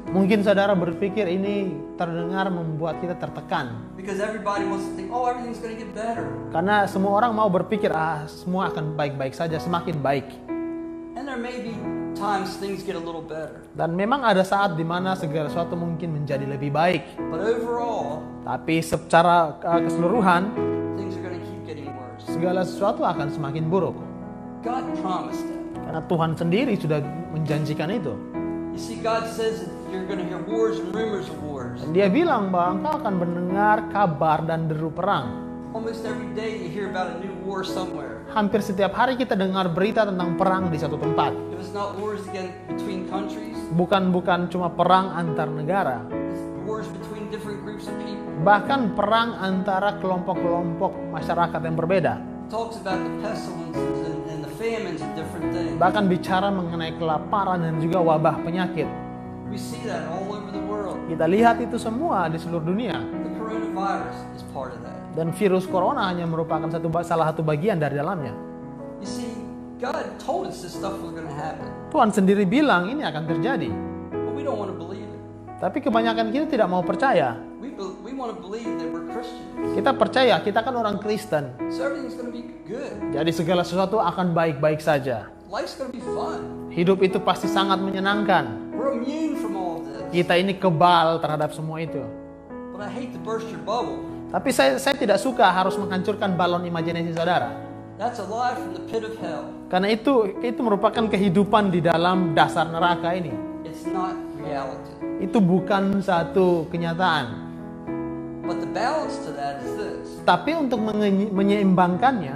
mungkin saudara berpikir ini terdengar membuat kita tertekan because everybody wants to think, oh, everything's going to get better. karena semua orang mau berpikir ah semua akan baik-baik saja semakin baik And there may be times things get a little better. dan memang ada saat di mana segala sesuatu mungkin menjadi lebih baik But overall, tapi secara uh, keseluruhan segala sesuatu akan semakin buruk God promised. Karena Tuhan sendiri sudah menjanjikan itu You see, God says that you're going to hear wars and rumors of wars. dan dia bilang bahwa engkau akan mendengar kabar dan deru perang Almost every day you hear about a new war somewhere. hampir setiap hari kita dengar berita tentang perang di satu tempat If it's not wars again between countries, bukan bukan cuma perang antar negara it's wars between different groups of people. bahkan perang antara kelompok-kelompok masyarakat yang berbeda It talks about the pestilences and, and bahkan bicara mengenai kelaparan dan juga wabah penyakit. Kita lihat itu semua di seluruh dunia. Dan virus corona hanya merupakan satu salah satu bagian dari dalamnya. Tuhan sendiri bilang ini akan terjadi tapi kebanyakan kita tidak mau percaya kita percaya kita kan orang Kristen jadi segala sesuatu akan baik-baik saja hidup itu pasti sangat menyenangkan kita ini kebal terhadap semua itu. Tapi saya, saya tidak suka harus menghancurkan balon imajinasi saudara. That's a lie from the pit of hell. Karena itu itu merupakan kehidupan di dalam dasar neraka ini. It's not reality. Itu bukan satu kenyataan. But the balance to that is this Tapi untuk menye- menyeimbangkannya,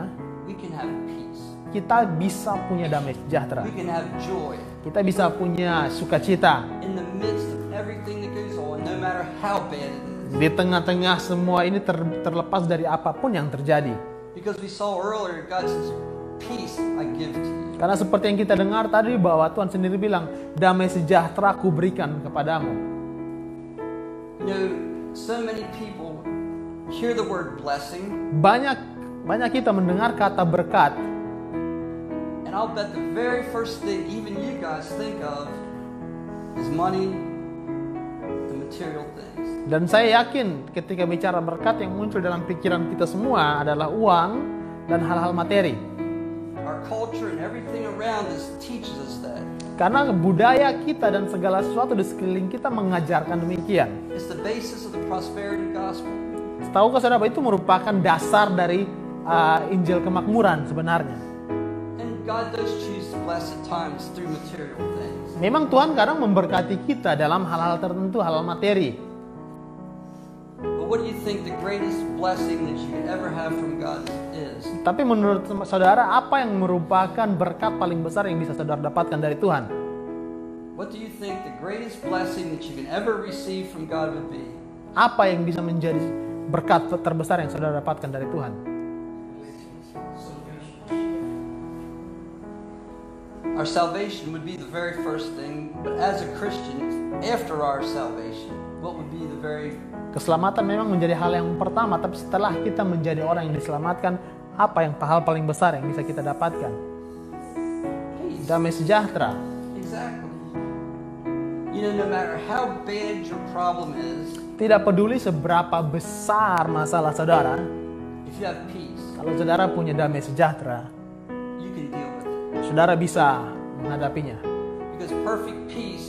we can have peace, kita bisa punya damai sejahtera. we can have joy Kita bisa punya sukacita in the midst of everything that goes on, no matter how bad it is. di tengah-tengah semua ini ter- terlepas dari apa pun yang terjadi. Because we saw earlier, God says, Peace I give to you. Karena seperti yang kita dengar tadi bahwa Tuhan sendiri bilang, damai sejahtera ku berikan kepadamu. You know, so many people hear the word blessing, Banyak banyak kita mendengar kata berkat and I'll bet the very first thing even you guys think of is money and material things. dan saya yakin ketika bicara berkat yang muncul dalam pikiran kita semua adalah uang dan hal-hal materi. Karena budaya kita dan segala sesuatu di sekeliling kita mengajarkan demikian. It's the basis of the prosperity gospel. Tahukah saudara itu merupakan dasar dari uh, Injil kemakmuran sebenarnya. And God does choose to bless at times through material things. Memang Tuhan kadang memberkati kita dalam hal-hal tertentu, hal-hal materi. But what do you think the greatest blessing that you could ever have from God is? Tapi menurut saudara, apa yang merupakan berkat paling besar yang bisa saudara dapatkan dari Tuhan? What do you think the greatest blessing that you can ever receive from God would be? Apa yang bisa menjadi berkat terbesar yang saudara dapatkan dari Tuhan? Our salvation would be the very first thing, but as a Christian, after our salvation, what would be the very Keselamatan memang menjadi hal yang pertama, tapi setelah kita menjadi orang yang diselamatkan, apa yang hal paling besar yang bisa kita dapatkan? Damai sejahtera. Exactly. You know, no matter how bad your problem is, Tidak peduli seberapa besar masalah saudara, if you have peace, kalau saudara punya damai sejahtera, you can deal with it. saudara bisa menghadapinya. Because perfect peace,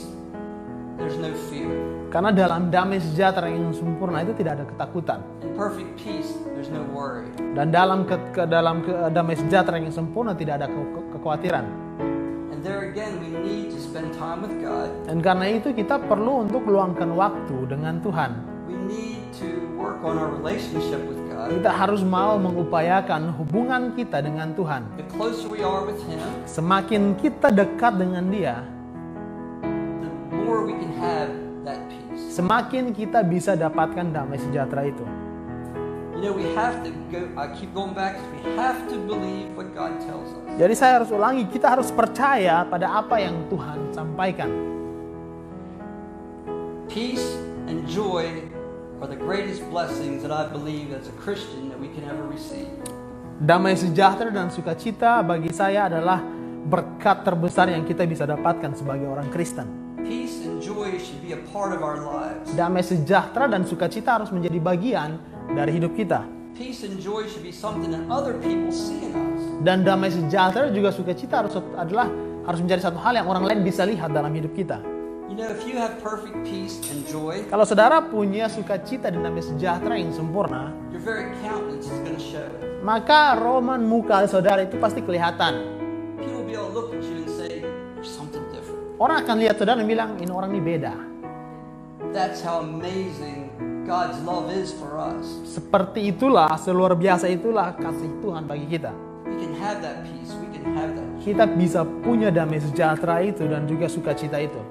there's no fear. Karena dalam damai sejahtera yang sempurna itu tidak ada ketakutan. In perfect peace, there's no worry. Dan dalam ke, ke dalam ke, damai sejahtera yang sempurna tidak ada ke- ke- kekhawatiran. And there again, we need to spend time with God. Dan karena itu kita perlu untuk luangkan waktu dengan Tuhan. We need to work on our relationship with God. Kita harus mau mengupayakan hubungan kita dengan Tuhan. The closer we are with Him, Semakin kita dekat dengan Dia, more we can have that peace. semakin kita bisa dapatkan damai sejahtera itu. You know, we have to go, I keep going back, we have to believe what God tells us. Jadi saya harus ulangi, kita harus percaya pada apa yang Tuhan sampaikan. Peace and joy are the greatest blessings that I believe as a Christian that we can ever receive. Damai sejahtera dan sukacita bagi saya adalah berkat terbesar yang kita bisa dapatkan sebagai orang Kristen. Peace and joy should be a part of our lives. Damai sejahtera dan sukacita harus menjadi bagian dari hidup kita. Peace and joy should be something that other people see in us. Dan damai sejahtera juga sukacita harus adalah harus menjadi satu hal yang orang lain bisa lihat dalam hidup kita. You know, if you have perfect peace and joy, Kalau saudara punya sukacita dan damai sejahtera yang sempurna, your very countenance is going to show it. maka roman muka saudara itu pasti kelihatan. People will be able to look at you Orang akan lihat saudara dan bilang, ini orang ini beda. That's how amazing God's love is for us. Seperti itulah, seluar biasa itulah kasih Tuhan bagi kita. We can have that peace. We can have that joy. Kita bisa punya damai sejahtera itu dan juga sukacita itu.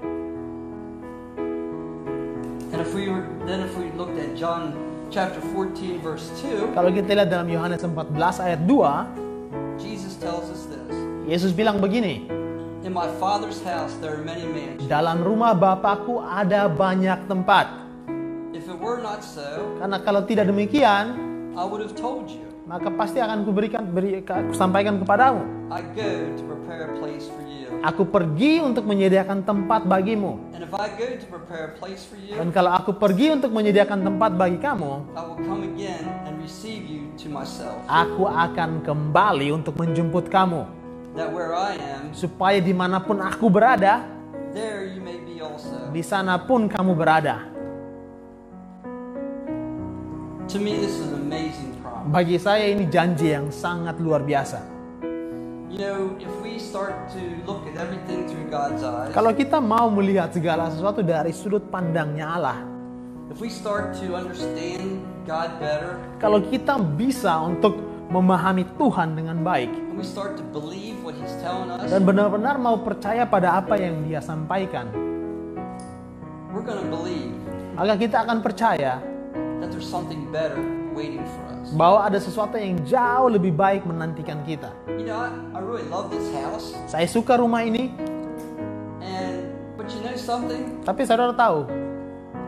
And if we were, then if we looked at John chapter 14 verse 2, Kalau kita lihat dalam Yohanes 14 ayat 2, Jesus tells us this. Yesus bilang begini, In my Father's house there are many mansions. dalam rumah Bapakku ada banyak tempat. If it were not so, Karena kalau tidak demikian, I would have told you. maka pasti akan kuberikan beri, sampaikan kepadamu. I go to prepare a place for you. Aku pergi untuk menyediakan tempat bagimu. And if I go to prepare a place for you, Dan kalau aku pergi untuk menyediakan tempat bagi kamu, I will come again and receive you to myself. aku akan kembali untuk menjemput kamu. That where I am, Supaya di mana pun aku berada, there you may be also. di sana pun kamu berada. To me, this is an amazing promise. Bagi saya ini janji yang sangat luar biasa. Kalau kita mau melihat segala sesuatu dari sudut pandangnya Allah, if we start to understand God better, kalau kita bisa untuk memahami Tuhan dengan baik dan benar-benar mau percaya pada apa yang Dia sampaikan, maka kita akan percaya bahwa ada sesuatu yang jauh lebih baik menantikan kita. You know, I, I really love this house, Saya suka rumah ini, and but you know something? tapi saudara tahu,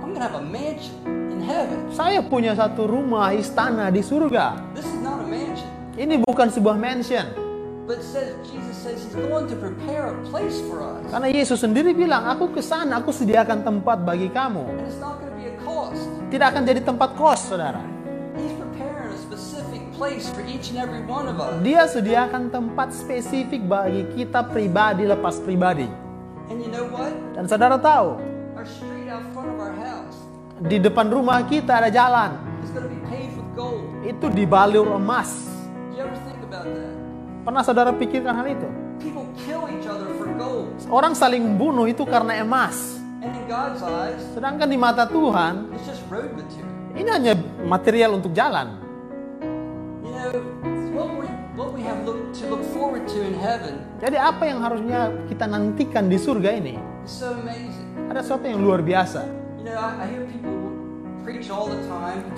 I'm I'm gonna have a mansion in heaven. Saya punya satu rumah istana di surga. This is not a mansion, Ini bukan sebuah mansion. but it says Jesus says He's going to prepare a place for us, Karena Yesus sendiri bilang, aku ke sana, aku sediakan tempat bagi kamu. and it's not going to be a cost. Tidak akan jadi tempat kos, saudara. He's preparing a specific place for each and every one of us. Dia sediakan tempat spesifik bagi kita pribadi lepas pribadi. And you know what? Dan saudara tahu, Our street out front of our house di depan rumah kita ada jalan. is going to be paved with gold. Itu dibalur emas. Pernah saudara pikirkan hal itu? Orang saling bunuh itu karena emas. Sedangkan di mata Tuhan, ini hanya material untuk jalan. Jadi apa yang harusnya kita nantikan di surga ini? Ada sesuatu yang luar biasa.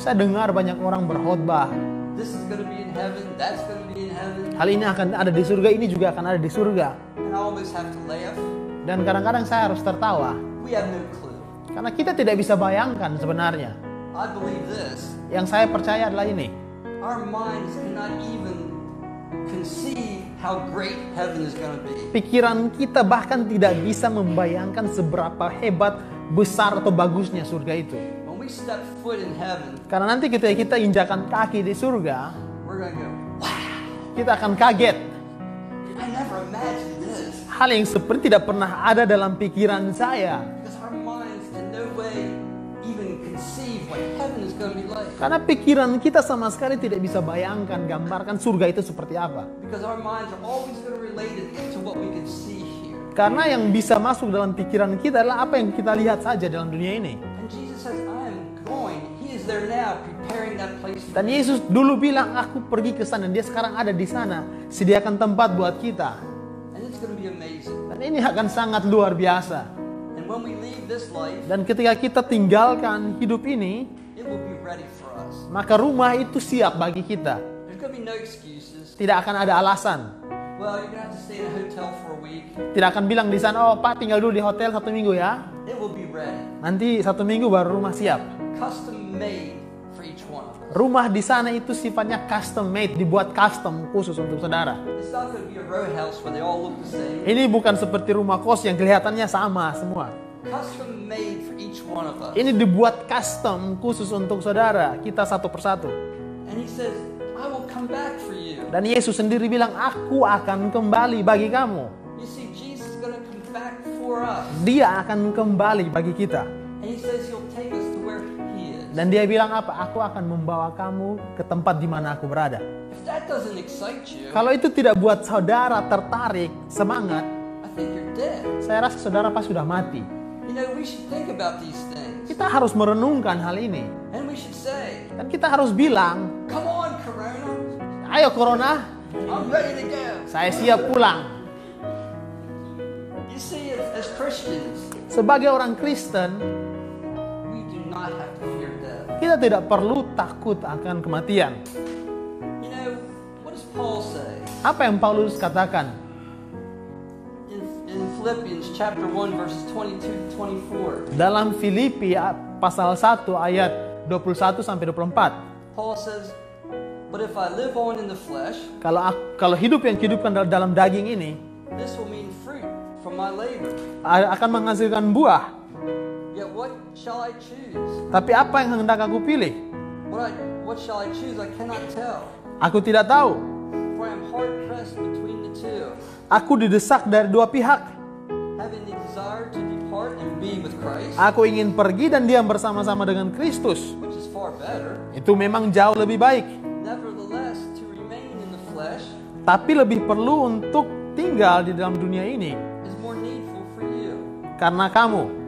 Saya dengar banyak orang berkhotbah. This is going to be in heaven. That's going to be in heaven. Hal ini akan ada di surga, ini juga akan ada di surga. And I almost have to laugh. Dan kadang-kadang saya harus tertawa. We have no clue. Karena kita tidak bisa bayangkan sebenarnya. I believe this. Yang saya percaya adalah ini. Our minds cannot even conceive how great heaven is going to be. Pikiran kita bahkan tidak bisa membayangkan seberapa hebat, besar atau bagusnya surga itu. When we step foot in heaven, Karena nanti ketika kita injakan kaki di surga, we're going to go, wow, kita akan kaget. I never imagined this. Hal yang seperti tidak pernah ada dalam pikiran saya. Karena pikiran kita sama sekali tidak bisa bayangkan, gambarkan surga itu seperti apa. Karena yang bisa masuk dalam pikiran kita adalah apa yang kita lihat saja dalam dunia ini. Dan Yesus dulu bilang, aku pergi ke sana. Dia sekarang ada di sana. Sediakan tempat buat kita. Dan ini akan sangat luar biasa. Dan ketika kita tinggalkan hidup ini, maka rumah itu siap bagi kita. Tidak akan ada alasan. Tidak akan bilang di sana, oh Pak tinggal dulu di hotel satu minggu ya. Nanti satu minggu baru rumah siap. Custom made for each one of us. Rumah di sana itu sifatnya custom made, dibuat custom khusus untuk saudara. It's not going to be a row house where they all look the same. Ini bukan seperti rumah kos yang kelihatannya sama semua. Custom made for each one of us. Ini dibuat custom khusus untuk saudara, kita satu persatu. And he says, I will come back for you. Dan Yesus sendiri bilang, aku akan kembali bagi kamu. You see, Jesus is going to come back for us. Dia akan kembali bagi kita. And he says he'll take us Dan dia bilang apa? Aku akan membawa kamu ke tempat di mana aku berada. You, Kalau itu tidak buat saudara tertarik, semangat, saya rasa saudara pasti sudah mati. You know. Kita harus merenungkan hal ini. Say, Dan kita harus bilang, come on, Corona. ayo Corona, I'm ready to go. saya siap pulang. You see, as, as Christians, Sebagai orang Kristen, kita tidak perlu takut akan kematian. You know, what does Paul say? Apa yang Paulus katakan? In, in Philippians chapter 1, verses 22 to 24, Dalam Filipi pasal 1 ayat 21 sampai 24. Paul says, But if I live on in the flesh, Kalau kalau hidup yang dihidupkan dal- dalam daging ini this will mean fruit from my labor. a- akan menghasilkan buah. Tapi apa yang hendak aku pilih? What, I, what shall I choose? I cannot tell. Aku tidak tahu. Aku didesak dari dua pihak. having the desire to depart and be with Christ, Aku ingin pergi dan diam bersama-sama dengan Kristus. Itu memang jauh lebih baik. Nevertheless, to remain in the flesh Tapi lebih perlu untuk tinggal di dalam dunia ini is more needful for you. karena kamu.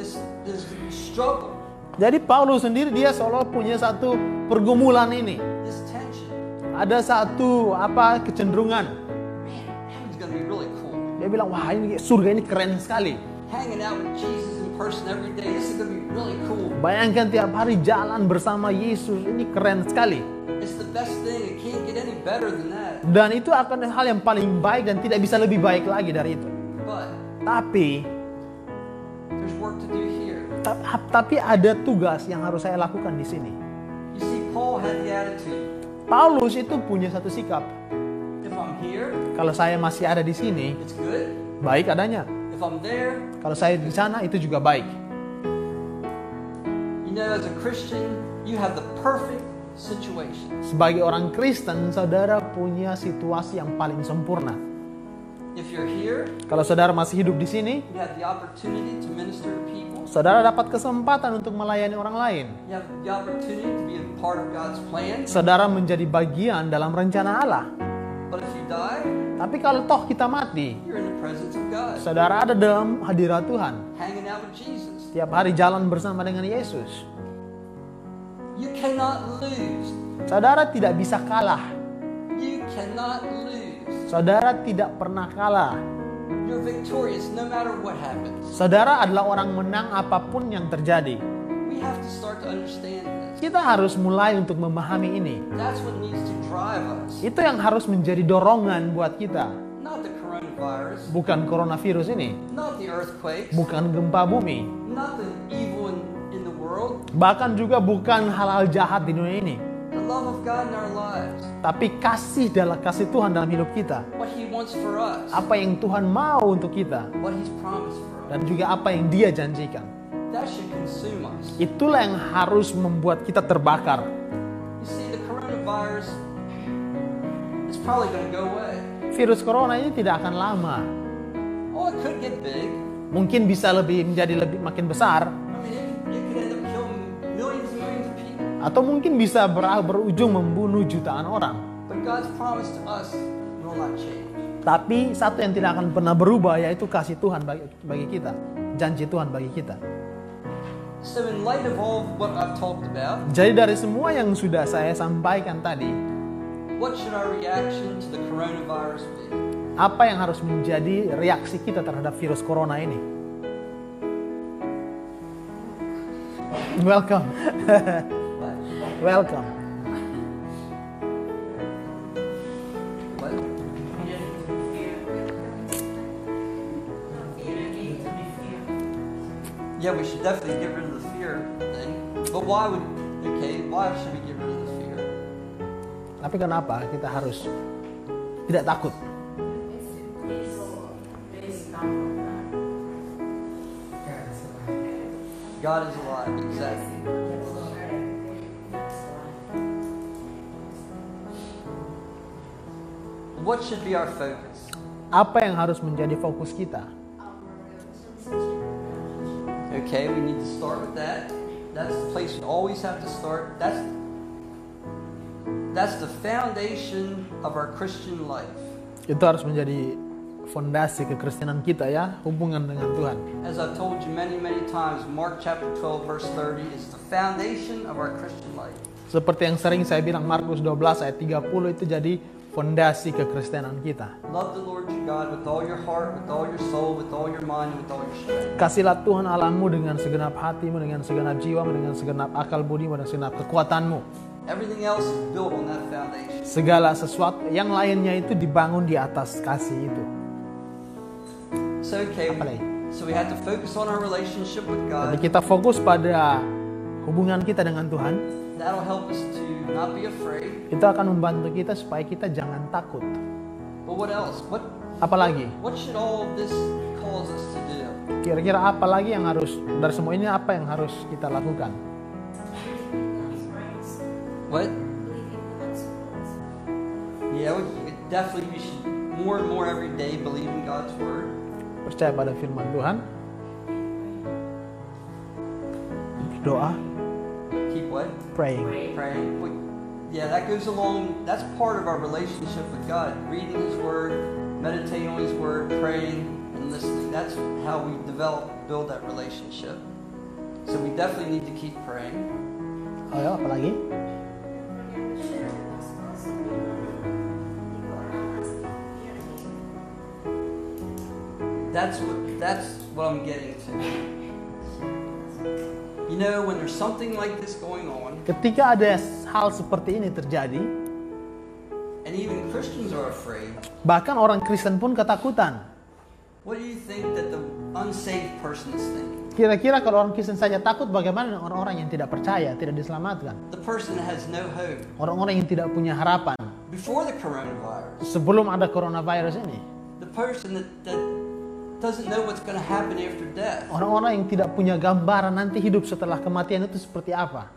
This, this struggle, Jadi Paulus sendiri dia seolah punya satu pergumulan ini. this tension. Ada satu apa kecenderungan. Man, heaven's gonna be really cool. Dia bilang, wah ini surga ini keren sekali. Hanging out with Jesus in person every day, this is gonna be really cool. Bayangkan tiap hari jalan bersama Yesus, ini keren sekali. It's the best thing. It can't get any better than that. Dan itu akan hal yang paling baik dan tidak bisa lebih baik lagi dari itu. But Tapi Tapi ada tugas yang harus saya lakukan di sini. You see, Paul had the attitude Paulus itu punya satu sikap. if I'm here, Kalau saya masih ada di sini, it's good. baik adanya. If I'm there, Kalau saya di sana, itu juga baik. you know, as a Christian, you have the perfect situation. Sebagai orang Kristen, saudara punya situasi yang paling sempurna. If you're here, Kalau saudara masih hidup di sini, saudara dapat kesempatan untuk melayani orang lain. Saudara menjadi bagian dalam rencana Allah. Tapi kalau toh kita mati, saudara ada dalam hadirat Tuhan. hanging out with Jesus. Tiap hari jalan bersama dengan Yesus. Saudara tidak bisa kalah. Saudara tidak pernah kalah. You're victorious no matter what happens. Saudara adalah orang menang apa pun yang terjadi. We have to start to understand this. Kita harus mulai untuk memahami ini. That's what needs to drive us. Itu yang harus menjadi dorongan buat kita. Not the coronavirus, Bukan coronavirus ini, not the earthquakes, bukan gempa bumi, not the evil in, in the world, bahkan juga bukan hal-hal jahat di dunia ini. The love of God in our lives, Tapi kasih dalam kasih Tuhan dalam hidup kita. what He wants for us, Apa yang Tuhan mau untuk kita what He's promised for us. dan juga apa yang Dia janjikan. That should consume us. Itulah yang harus membuat kita terbakar. You see, the coronavirus is probably going to go away. Virus corona ini tidak akan lama. Oh, it could get big. Mungkin bisa lebih menjadi lebih makin besar I mean, it, it could end up atau mungkin bisa ber- berujung membunuh jutaan orang. Tapi satu yang tidak akan pernah berubah yaitu kasih Tuhan bagi, bagi kita, janji Tuhan bagi kita. So, in light of all what I've talked about, Jadi dari semua yang sudah saya sampaikan tadi, what should our reaction to the coronavirus be? apa yang harus menjadi reaksi kita terhadap virus corona ini? Welcome? welcome. What? You don't need to be fear. You don't need to be fear. Yeah, we should definitely get rid of the fear thing. But why would, okay, why should we get rid of the fear? Tapi kenapa kita harus tidak takut? It's based on God is alive, exactly. What should be our focus? Apa yang harus menjadi fokus kita? Okay, we need to start with that. That's the place we always have to start. That's that's the foundation of our Christian life. Itu harus menjadi fondasi kekristenan kita ya, hubungan dengan Tuhan. As I've told you many, many times, Mark chapter 12, verse 30 is the foundation of our Christian life. Seperti yang sering saya bilang Markus 12 ayat 30 itu jadi fondasi kekristenan kita. Kasihlah Tuhan Allahmu dengan segenap hatimu, dengan segenap jiwamu, dengan segenap akal budimu, dan segenap kekuatanmu. Everything else is built on that foundation. Segala sesuatu yang lainnya itu dibangun di atas kasih itu. So okay, Apa lagi? we, so we have to focus on our relationship with Jadi kita fokus pada hubungan kita dengan Tuhan. That'll help us to not be afraid. Itu akan membantu kita supaya kita jangan takut. But what else? What Apalagi, what should all of this cause us to do? kira-kira apa lagi yang harus dari semua ini apa yang harus kita lakukan? What? Yeah, we, definitely we should more and more every day believe in God's word. Percaya pada firman Tuhan. What? Praying. Praying. We, yeah, that goes along. That's part of our relationship with God. Reading His Word, meditating on His Word, praying, and listening. That's how we develop, build that relationship. So we definitely need to keep praying. Oh apa lagi? That's what that's what I'm getting to. You know, when there's something like this going on, Ketika ada hal seperti ini terjadi, and even Christians are afraid, bahkan orang Kristen pun ketakutan. what do you think that the unsaved person is thinking? Kira-kira kalau orang Kristen saja takut, bagaimana dengan orang-orang yang tidak percaya, tidak diselamatkan? The person that has no hope. Orang-orang yang tidak punya harapan. Before the coronavirus, Sebelum ada coronavirus ini, the person that, that orang-orang yang tidak punya gambaran nanti hidup setelah kematian itu seperti apa.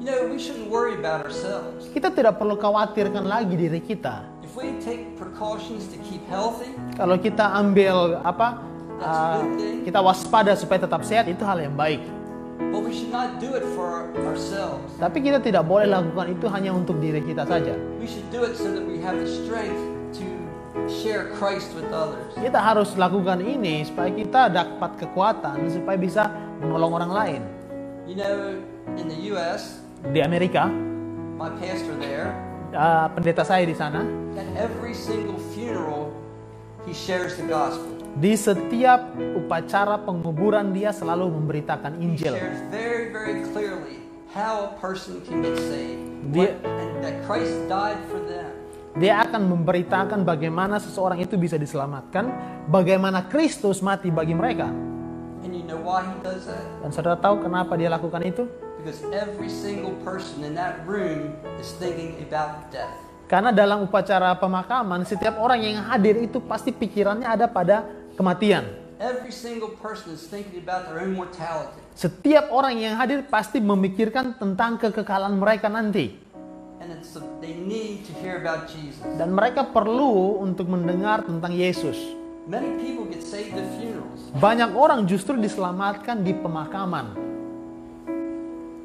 You know, we shouldn't worry about ourselves. Kita tidak perlu khawatirkan lagi diri kita. If we take precautions to keep healthy, Kalau kita ambil apa, uh, kita waspada supaya tetap sehat itu hal yang baik. but we should not do it for ourselves. Tapi kita tidak boleh lakukan itu hanya untuk diri kita saja. We should do it so that we have the strength to share Christ with others. Kita harus lakukan ini supaya kita dapat kekuatan supaya bisa menolong orang lain. You know, in the U.S., Di Amerika, my pastor there, uh, pendeta saya di sana, at every single funeral, he shares the gospel. di setiap upacara penguburan dia selalu memberitakan He Injil. shares very, very clearly how a person can get saved, Dia- what- and that Christ died for them. Dia akan memberitakan bagaimana seseorang itu bisa diselamatkan, bagaimana Kristus mati bagi mereka. And you know why he does that? Dan saudara tahu kenapa dia lakukan itu? Because every single person in that room is thinking about death. Karena dalam upacara pemakaman, setiap orang yang hadir itu pasti pikirannya ada pada kematian. Every single person is thinking about their own mortality. Setiap orang yang hadir pasti memikirkan tentang kekekalan mereka nanti. Dan mereka perlu untuk mendengar tentang Yesus. Many people get saved at funerals. Banyak orang justru diselamatkan di pemakaman.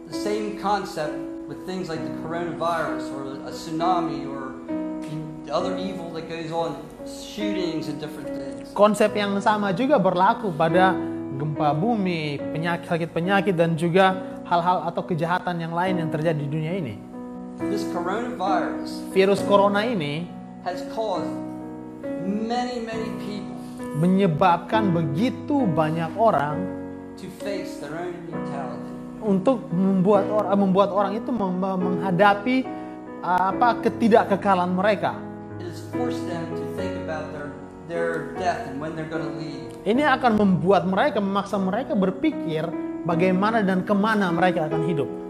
The same concept with things like the coronavirus or a tsunami or the other evil that goes on, shootings and different things. Konsep yang sama juga berlaku pada gempa bumi, penyakit, sakit penyakit, dan juga hal-hal atau kejahatan yang lain yang terjadi di dunia ini. This coronavirus Virus corona ini has caused many, many people menyebabkan begitu banyak orang to face their own mortality. untuk membuat orang membuat orang itu menghadapi apa ketidakkekalan mereka. It has forced them to think about their, their death and when they're going to leave. Ini akan membuat mereka memaksa mereka berpikir bagaimana dan ke mana mereka akan hidup.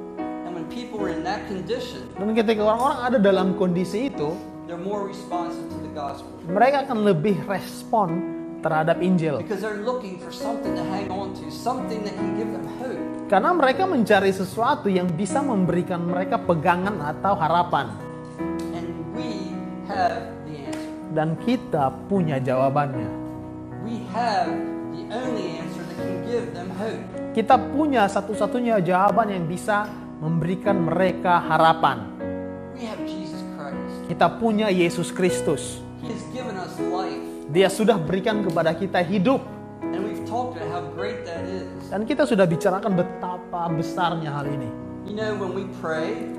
And when people are in that condition, Dan ketika orang-orang ada dalam kondisi itu, they're more responsive to the gospel mereka akan lebih respon terhadap Injil. because they're looking for something to hang on to, something that can give them hope. Karena mereka mencari sesuatu yang bisa memberikan mereka pegangan atau harapan. And we have the answer. Dan kita punya jawabannya. We have the only answer that can give them hope. Kita punya satu-satunya jawaban yang bisa memberikan mereka harapan. Kita punya Yesus Kristus. Dia sudah berikan kepada kita hidup. Dan kita sudah bicarakan betapa besarnya hal ini.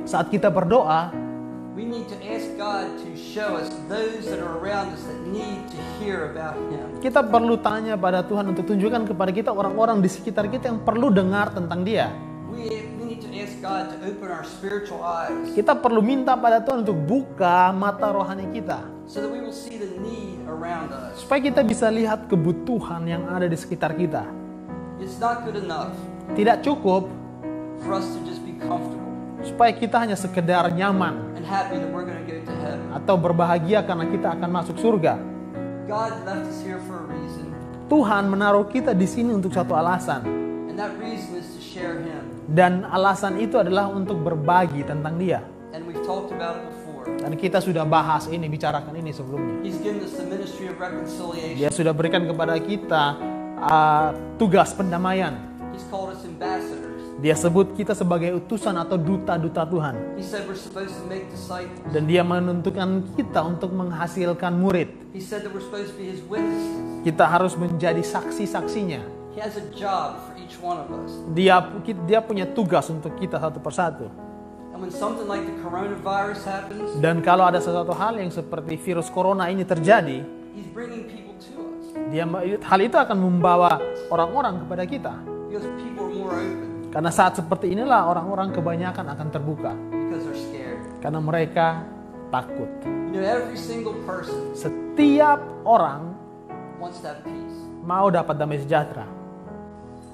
Saat kita berdoa, kita perlu tanya pada Tuhan untuk tunjukkan kepada kita orang-orang di sekitar kita yang perlu dengar tentang Dia. We, we need to ask God to open our spiritual eyes Kita perlu minta pada Tuhan untuk buka mata rohani kita. so that we will see the need around us. Supaya kita bisa lihat kebutuhan yang ada di sekitar kita. Tidak cukup supaya kita hanya sekedar nyaman atau berbahagia karena kita akan masuk surga. Tuhan menaruh kita di sini untuk satu alasan. Dan alasan itu adalah untuk berbagi tentang dia. And we've talked about it before. Dan kita sudah bahas ini, bicarakan ini sebelumnya. He's given us the ministry of reconciliation. Dia sudah berikan kepada kita uh, tugas pendamaian. He's called us ambassadors. Dia sebut kita sebagai utusan atau duta-duta Tuhan. Dan dia menentukan kita untuk menghasilkan murid. Kita harus menjadi saksi-saksinya. Dia dia punya tugas untuk kita satu persatu. Dan kalau ada sesuatu hal yang seperti virus corona ini terjadi, dia hal itu akan membawa orang-orang kepada kita. Karena saat seperti inilah orang-orang kebanyakan akan terbuka karena mereka takut. Setiap orang mau dapat damai sejahtera.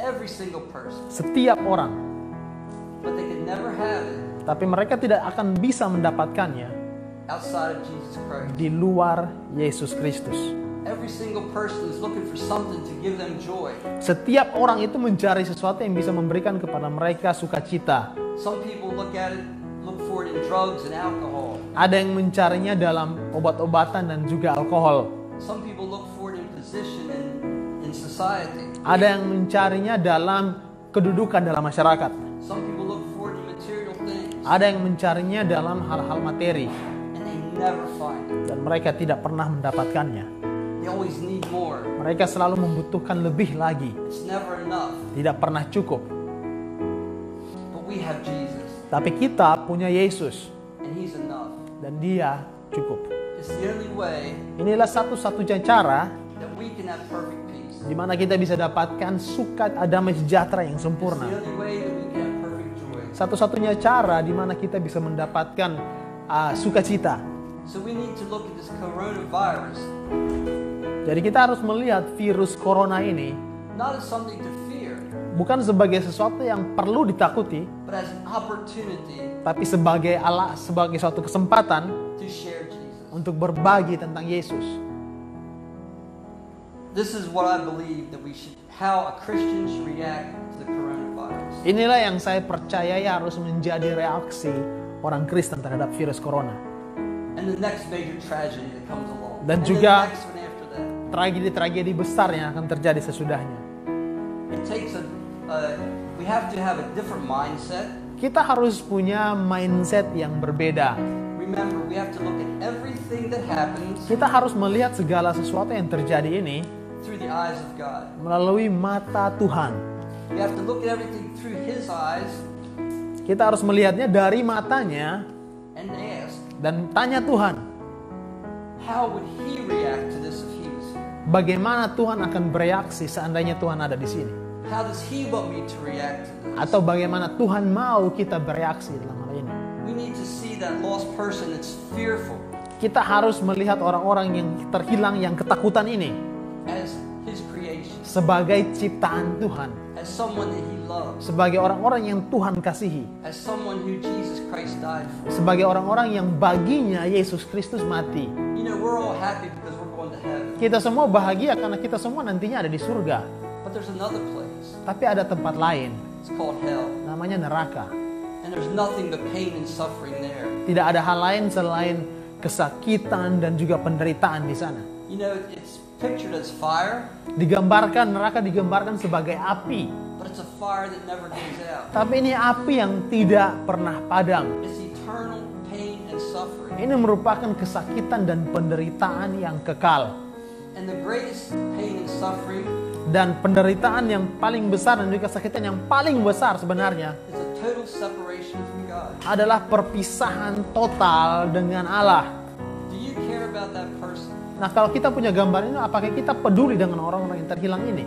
Every single person. Setiap orang. But they could never have it Tapi mereka tidak akan bisa mendapatkannya outside of Jesus Christ. di luar Yesus Kristus. Every single person is looking for something to give them joy. Setiap orang itu mencari sesuatu yang bisa memberikan kepada mereka sukacita. Some people look at it, look for it in drugs and alcohol. Ada yang mencarinya dalam obat-obatan dan juga alkohol. Some people look for it in position in, in society. Ada yang mencarinya dalam kedudukan dalam masyarakat. Ada yang mencarinya dalam hal-hal materi. Dan mereka tidak pernah mendapatkannya. Mereka selalu membutuhkan lebih lagi, tidak pernah cukup. Tapi kita punya Yesus. Dan Dia cukup. Inilah satu-satunya cara di mana kita bisa dapatkan suka damai sejahtera yang sempurna. Satu-satunya cara di mana kita bisa mendapatkan uh, sukacita. Jadi kita harus melihat virus corona ini bukan sebagai sesuatu yang perlu ditakuti, tapi sebagai ala sebagai suatu kesempatan untuk berbagi tentang Yesus. This is what I believe that we should, how a Christian should react to the coronavirus. Inilah yang saya percayai harus menjadi reaksi orang Kristen terhadap virus corona. And the next major tragedy that comes along. Dan and juga-. Tragedi-tragedi besar yang akan terjadi sesudahnya. It takes a, a we have to have a different mindset. Kita harus punya mindset yang berbeda. Remember, we have to look at everything that happens Kita harus melihat segala sesuatu yang terjadi ini through the eyes of God. melalui mata Tuhan. We have to look at everything through His eyes Kita harus melihatnya dari matanya and ask, dan tanya Tuhan, how would He react to this if He was here? bagaimana Tuhan akan bereaksi seandainya Tuhan ada di sini? How does He want me to react to this? Atau bagaimana Tuhan mau kita bereaksi dalam hal ini? We need to see that lost person that's fearful Kita harus melihat orang-orang yang terhilang yang ketakutan ini as His creation, sebagai ciptaan Tuhan, as someone that He loves, sebagai orang-orang yang Tuhan kasihi, as someone who Jesus Christ died for. sebagai orang-orang yang baginya Yesus Kristus mati. You know, we're all happy because we're going to heaven. Kita semua bahagia karena kita semua nantinya ada di surga. But there's another place. Tapi ada tempat lain, It's called hell. namanya neraka. And there's nothing but pain and suffering there. Tidak ada hal lain selain kesakitan dan juga penderitaan di sana. You know, it's pictured as fire, Digambarkan neraka digambarkan sebagai api, but it's a fire that never goes out. tapi ini api yang tidak pernah padam. It's eternal pain and suffering. Ini merupakan kesakitan dan penderitaan yang kekal. And the greatest pain and suffering Dan penderitaan yang paling besar dan juga kesakitan yang paling besar sebenarnya is a total separation from God. adalah perpisahan total dengan Allah. Do you care about that person Nah, kalau kita punya gambar ini, apakah kita peduli dengan orang-orang yang terhilang ini?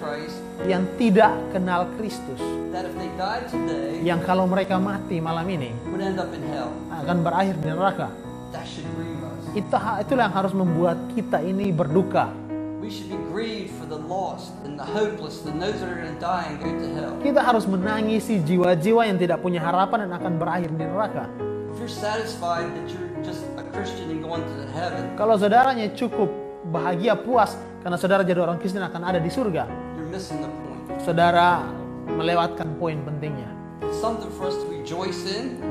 Christ, Yang tidak kenal Kristus. today, Yang kalau mereka mati malam ini, hell? akan berakhir di neraka. Itu, itulah yang harus membuat kita ini berduka. Kita harus menangisi jiwa-jiwa yang tidak punya harapan dan akan berakhir di neraka. If you're satisfied that you're just Kalau saudaranya cukup bahagia puas karena saudara jadi orang Kristen akan ada di surga, saudara melewatkan poin pentingnya.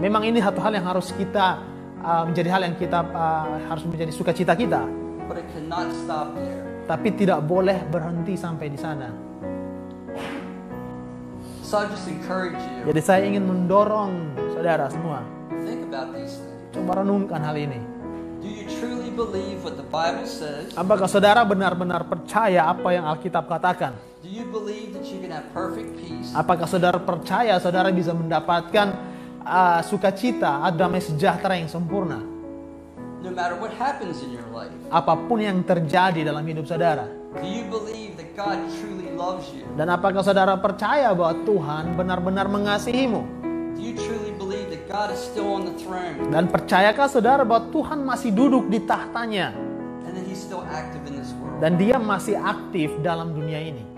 Memang ini satu hal yang harus kita uh, menjadi hal yang kita uh, harus menjadi sukacita kita, tapi tidak boleh berhenti sampai di sana. So Jadi saya ingin mendorong saudara semua, coba renungkan hal ini. Apakah saudara benar-benar percaya apa yang Alkitab katakan? Do you believe that you can have perfect peace? Apakah saudara percaya saudara bisa mendapatkan uh, sukacita, damai sejahtera yang sempurna? No matter what happens in your life, Apa pun yang terjadi dalam hidup saudara. do you believe that God truly loves you? Dan apakah saudara percaya bahwa Tuhan benar-benar mengasihimu? Do you truly believe Dan percayakah saudara bahwa Tuhan masih duduk di tahtanya? Dan dia masih aktif dalam dunia ini?